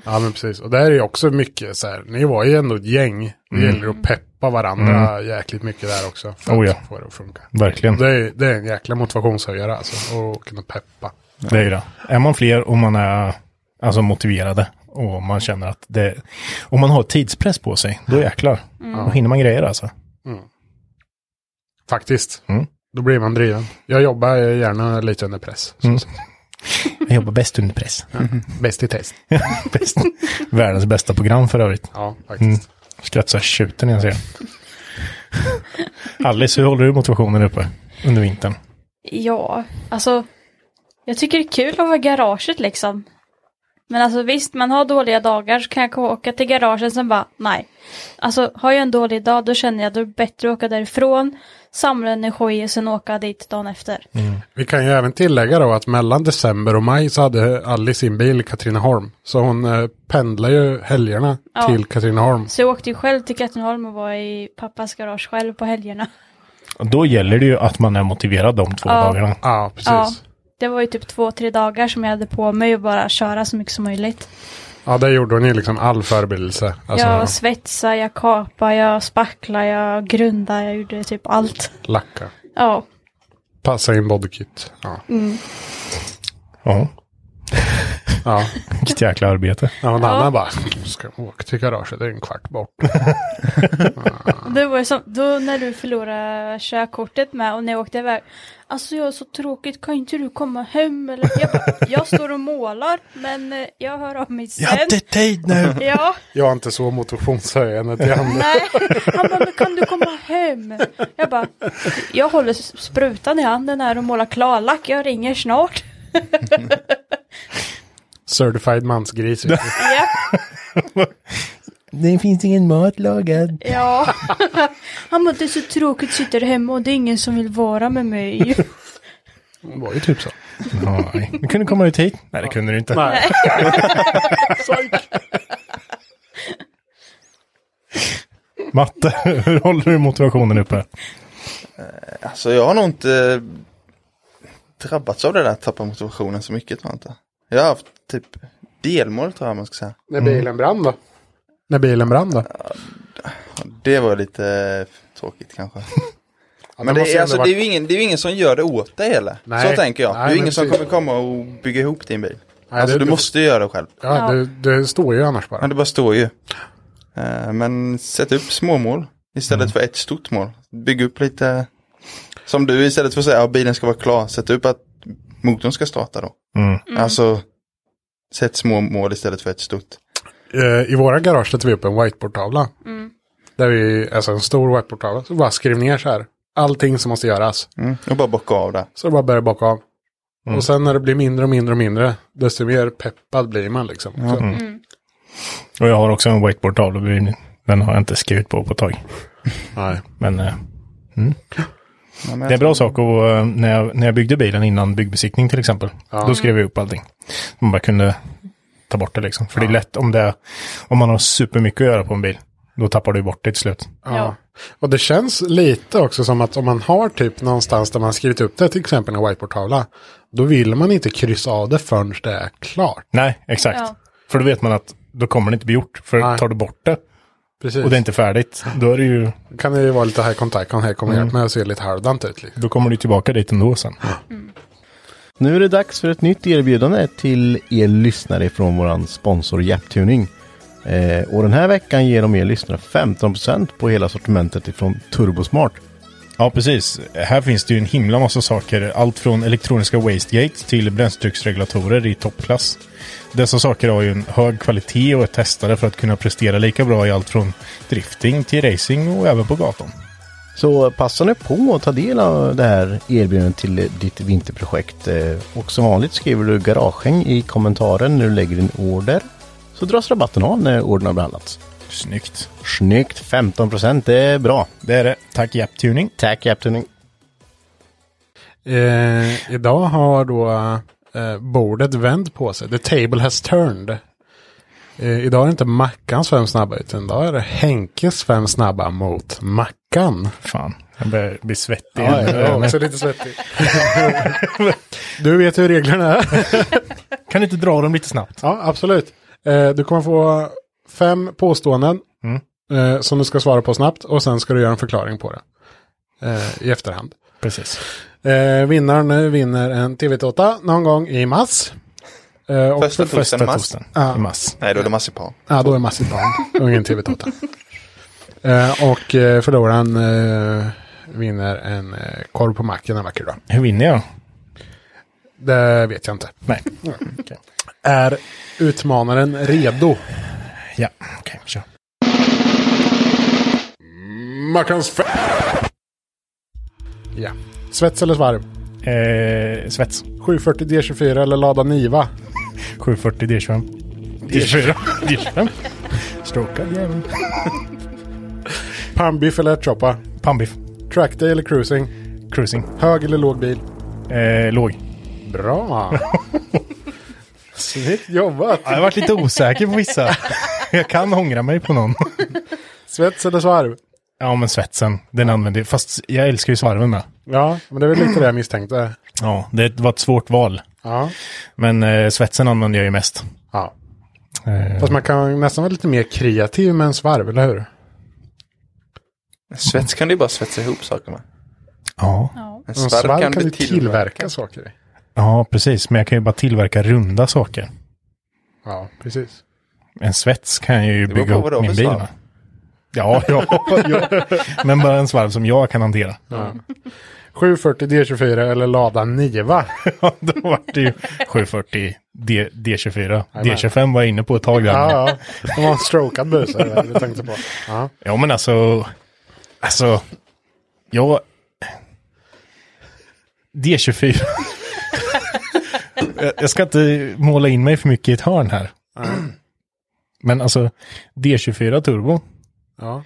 Ja men precis. Och där är ju också mycket så här. Ni var ju ändå ett gäng. Det gäller att peppa varandra jäkligt mycket där också. För Oh ja. att få det att funka. Verkligen. Det är, det är en jäkla motivationshöjare alltså. Att kunna peppa. Det är ju det. Är man fler och man är alltså motiverade och man känner att det, om man har tidspress på sig, då jäklar. Då hinner man grejer alltså. Faktiskt. Mm. Då blir man driven. Jag jobbar gärna lite under press. Mm. Jag jobbar bäst under press. Bäst i test. Bäst. Världens bästa program för övrigt. Ja, faktiskt. Skrattar så jag tjuter när jag ser. Alice, hur håller du motivationen uppe under vintern? Ja, alltså. Jag tycker det är kul att vara i garaget liksom. Men alltså visst, man har dåliga dagar så kan jag åka till garaget sen bara, nej. Alltså har jag en dålig dag då känner jag att det är bättre att åka därifrån, samla energi och sen åka dit dagen efter. Vi kan ju även tillägga då att mellan december och maj så hade Alice sin bil i Katrineholm. Så hon eh, pendlar ju helgerna Ja. till Katrineholm. Så jag åkte ju själv till Katrineholm och var i pappas garage själv på helgerna. Och då gäller det ju att man är motiverad de två Ja. dagarna. Ja, precis. Ja. Det var ju typ två, tre dagar som jag hade på mig och bara köra så mycket som möjligt. där gjorde hon ju liksom all förberedelse. Alltså jag svetsade, jag kapade, jag spacklade, jag grundade, jag gjorde typ allt. lacka. Ja, Passa in bodykit. Ja. Ja. Ja. Vilket jäkla arbete. Ja, en Ja. annan bara, ska jag åka till garaget, det är en kvart bort. Det var ju som, då när du förlorade körkortet med och när jag åkte iväg. Alltså jag är så tråkigt, kan inte du komma hem eller? Jag, bara, jag står och målar men eh, jag hör av mig sen. tid nu! Ja, Jag har inte så motivationshöjande till andra. nej. Han bara, men kan du komma hem? Jag bara, jag håller sprutan i handen här och målar klarlack, jag ringer snart. Certified mansgris. Ja, Det finns ingen mat lagad. ja. Han bara, det är så tråkigt, sitter hemma och det är ingen som vill vara med mig. Det var ju typ så. Nej. Du kunde komma ut hit. Nej, det kunde du inte. Nej. Matte, hur håller du motivationen uppe? Alltså jag har nog inte drabbats av det där tappa motivationen så mycket tror jag inte. Jag har haft typ delmål tror jag man ska säga. När bilen brann då? När bilen brann då? Det var lite tråkigt kanske. Ja, Men det ändå alltså, det, är varit- ju ingen, det är ju ingen som gör det åt dig heller. Nej. Så tänker jag. Nej, det är ju ingen som kommer komma och bygga ihop din bil. Nej, alltså det- du det- måste ju göra det själv. Ja, det, det står ju annars Ja, bara. det bara står ju. Eh, Men sätt upp små mål istället för ett stort mål. Bygg upp lite, som du istället för att säga att bilen ska vara klar, sätt upp att motorn ska starta då. Mm. Alltså, sätt små mål istället för ett stort. Eh, I våra garage sätter vi upp en whiteboardtavla. Där vi, alltså en stor whiteboardtavla. Så bara skriv ner så här. Allting som måste göras. Mm. Och bara bocka av det. Så bara börjar bocka av. Och sen när det blir mindre och mindre och mindre. Desto mer peppad blir man liksom. Så, Och jag har också en whiteboard-tavla. Den har jag inte skrivit på på ett tag. nej. Men eh, Ja, men det är en bra sak och eh, när jag, när jag byggde bilen innan byggbesiktning till exempel. Då skrev jag upp allting. Man bara kunde ta bort det liksom. För det är lätt om det om man har supermycket att göra på en bil. Då tappar du bort det till slut. Ja. Och det känns lite också som att om man har typ någonstans där man skrivit upp det, till exempel en whiteboardtavla. Då vill man inte kryssa av det förrän det är klart. Nej, exakt. Ja. För då vet man att då kommer det inte bli gjort. För Nej. tar du bort det Precis. och det är inte färdigt, då är det ju, kan det ju vara lite här kontakt, här kommer hjälp med att se lite halvdant ut. Liksom. då kommer du tillbaka dit ändå sen. Nu är det dags för ett nytt erbjudande till er lyssnare från våran sponsor Japtuning. Eh, och den här veckan ger de er lyssnare 15% på hela sortimentet ifrån Turbosmart. Ja, precis. Här finns det ju en himla massa saker. Allt från elektroniska wastegate till bränsletrycksregulatorer i toppklass. Dessa saker har ju en hög kvalitet och är testade för att kunna prestera lika bra i allt från drifting till racing och även på gatan. Så passa nu på att ta del av det här erbjudandet till ditt vinterprojekt. Eh, och som vanligt skriver du garagehäng i kommentaren när du lägger din order. Så dras rabatten av när ordern har behandlats. Snyggt. Snyggt! 15% det är bra. Det är det. Tack Japtuning. Tack Japtuning. Eh, idag har då eh, bordet vänt på sig. The table has turned. Eh, idag är det inte Mackans fem snabba utan idag är det Henkes fem snabba mot Mackan. Fan, jag börjar bli svettig. Ja, jag är också lite svettig. du vet hur reglerna är. Kan du inte dra dem lite snabbt? Ja, absolut. Eh, du kommer få fem påståenden Mm. eh, som du ska svara på snabbt och sen ska du göra en förklaring på det i efterhand. Precis. Vinnaren vinner en TV8 någon gång i mars. Eh, och Första för- torsdagen mars. torsdagen Ja. i mars. Nej, då är det marsipan. Ja, då är marsipan och ingen TV8. Eh, och eh, förloraren eh, vinner en korv på macken en vacker dag. Hur vinner jag? Det vet jag inte. Nej. Är utmanaren redo? Ja, okej, kör. Mackans Ja. Svets eller svarv? Eh, svets. 740 D24 eller Lada Niva? 740 D25. D24. D25. Strokad jävel. Pannbiff eller ärtsoppa? Pannbiff. Trackday eller cruising? Cruising. Hög eller låg bil? Eh, låg. Bra! Snyggt jobbat! Jag har varit lite osäker på vissa. Jag kan ångra mig på någon. Svets eller svarv? Ja, men svetsen. Den använder jag. Fast jag älskar ju svarven med. Ja, men det är väl lite det jag misstänkte. Ja, det var ett svårt val. Ja. Men eh, svetsen använder jag ju mest. ja. Eh, Fast man kan nästan vara lite mer kreativ med en svarv, eller hur? Svets kan du ju bara svetsa ihop saker med. ja. En En svarv, svarv kan, du du tillverka saker i. ja, precis. Men jag kan ju bara tillverka runda saker. Ja, precis. En svets kan jag ju Det bygga upp har min bil svarv. med. Ja, ja, ja, men bara en svarv som jag kan hantera. Ja. 740 D24 eller Lada Niva. Ja, då var det ju 740 D, D24. Jajamän. D25 var jag inne på ett tag där. Ja, ja. Det var en strokad där du tänkte på. Ja. Ja, men alltså, alltså, jag... D24. Jag- jag ska inte måla in mig för mycket i ett hörn här. Men alltså, D24 Turbo, ja.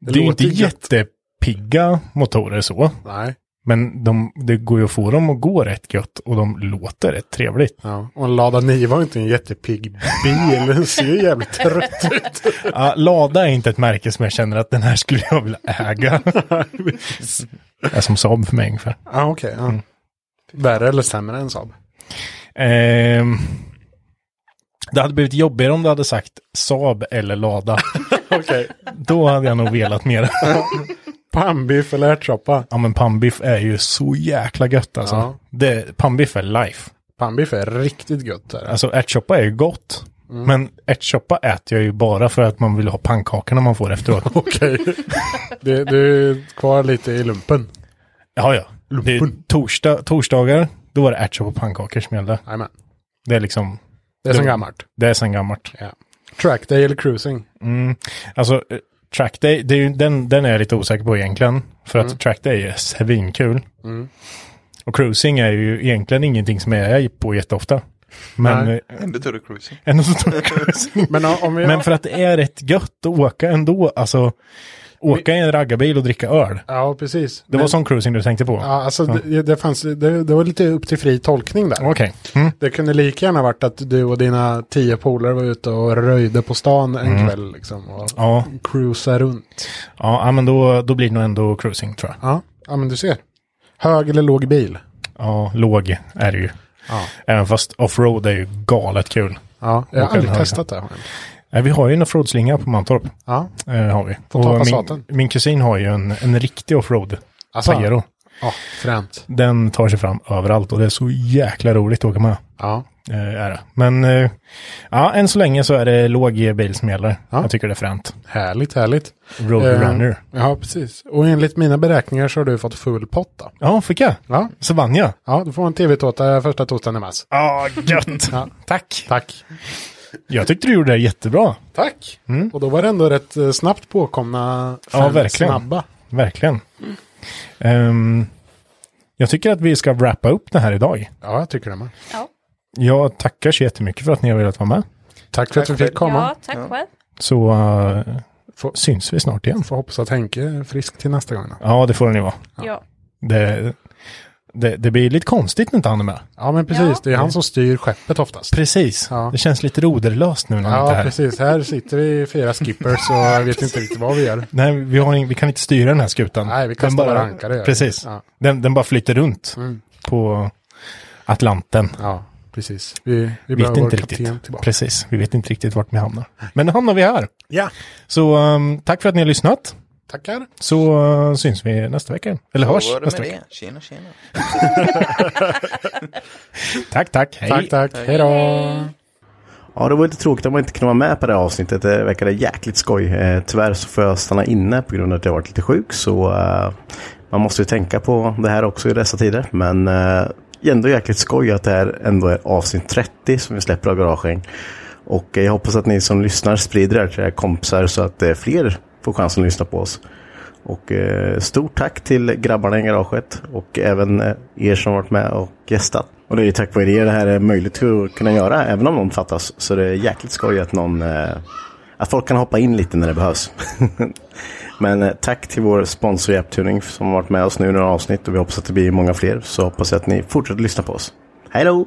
det, är ju inte jättepigga motorer så. Nej. Men de, det går ju att få dem att gå rätt gött och de låter rätt trevligt. Ja. Och en Lada Niva var inte en jättepigg bil. Den ser ju jävligt trött ut. Ja, Lada är inte ett märke som jag känner att den här skulle jag vilja äga. det är som Saab för mig ungefär. Ja, okej. ja. Värre eller sämre än Saab? Ehm, det hade blivit jobbigare om du hade sagt Saab eller Lada. Okej. Då hade jag nog velat mer. Pannbiff eller ärtsoppa? ja men pannbiff är ju så jäkla gött alltså. Ja. Det, pannbiff är life. Pannbiff är riktigt gött. Där. Alltså ärtsoppa är ju gott. Mm. Men ärtsoppa äter jag ju bara för att man vill ha pannkakorna man får efteråt. Okej. Du, du är kvar lite i lumpen. ja, ja. Det är torsdag, torsdagar, då var det ärtsoppa och pannkakor som gällde. Jajamän. Det är liksom, Det är som gammalt. det är sen gammalt. Ja. Trackday eller cruising? Mm. Alltså, eh, trackday, det är ju, den, den är jag lite osäker på egentligen. För att trackday är svinkul. Mm. Och cruising är ju egentligen ingenting som jag är på jätteofta. Men Nej. eh, Ändå du cruising. ändå tar jag cruising. Men om- vi... Men för att det är rätt gött att åka ändå. Alltså, åka i en raggarbil och dricka öl. Ja, precis. Det var Men- sån cruising du tänkte på? Ja, alltså Det, det, fanns, det, det var lite upp till fri tolkning där. Okej. Mm. Det kunde lika gärna varit att du och dina tio polare var ute och röjde på stan en kväll liksom. Och Ja. cruisa runt. Ja, ja, men då, då blir det nog ändå cruising tror jag. Ja, ja men du ser. Hög eller låg bil? Ja, låg är det ju. Ja. Även fast offroad är ju galet kul. Ja, jag har aldrig testat det. Nej, vi har ju en offroad-slinga på Mantorp. Ja, Eh, har vi. Får ta Och Passaten. min, min kusin har ju en, en riktig offroad. Alltså? Pajero. ja fränt. Den tar sig fram överallt och det är så jäkla roligt att åka med. Ja, Eh, är det. Men eh, ja, än så länge så är det låg bil som gäller. Ja. Jag tycker det är fränt. härligt, härligt. Roadrunner. Eh, ja, precis. Och enligt mina beräkningar så har du fått full pott då. Ja, fick jag. Ja, Så vann jag. ja du får en tv-tårta första torsdagen i mars. Ja, gött. Ja. Tack. Tack. Jag tyckte du gjorde det jättebra. Tack. Och då var det ändå rätt eh, snabbt påkomna fem Ja, verkligen. snabba. Verkligen. Ehm, jag tycker att vi ska wrappa upp det här idag. Ja, jag tycker det med. Ja, Jag tackar så jättemycket för att ni har velat vara med. Tack för att vi fick komma. ja tack själv. Så eh, Får- syns vi snart igen. Får hoppas att Henke är frisk till nästa gång. Då. Ja, det får ni vara. Ja. Det, det, det blir lite konstigt när inte han är med. Ja, men precis. Ja. Det är han som styr skeppet oftast. Precis. Ja. Det känns lite roderlöst nu när han inte är Ja, här. precis. Här sitter vi fyra skippers och jag vet inte riktigt vad vi gör. Nej, vi, har, ing- vi kan inte styra den här skutan. Nej, vi Den kastar våra ankare. Precis. Ja. Den, den bara flyter runt Mm. på Atlanten. ja, precis. Vi, vi vet inte riktigt. tillbaka. Precis. Vi vet inte riktigt vart vi hamnar. Men nu hamnar vi här. Ja, Så um, tack för att ni har lyssnat. Tackar. Så uh, syns vi nästa vecka. Eller hörs nästa vecka. det. Tjena, tjena. Tack, tack. Hej. Tack, tack. Hej då. Ja, det var lite tråkigt att man inte kunde vara med på det här avsnittet. Det verkade jäkligt skoj. Eh, tyvärr så får jag stanna inne på grund av att jag varit lite sjuk. Så eh, man måste ju tänka på det här också i dessa tider. Men eh, ändå jäkligt skoj att det här ändå är avsnitt 30 som vi släpper av Garagehäng. Och eh, jag hoppas att ni som lyssnar sprider det här till era kompisar så att eh, fler får chansen att lyssna på oss. Och eh, stort tack till grabbarna i garaget och även eh, er som varit med och gästat. Och det är ju tack vare er det här är möjligt att kunna göra, även om någon fattas. Så det är jäkligt skoj att någon, eh, att folk kan hoppa in lite när det behövs. Men eh, tack till vår sponsor Japtuning som har varit med oss nu i några avsnitt och vi hoppas att det blir många fler. Så hoppas jag att ni fortsätter lyssna på oss. Hej då!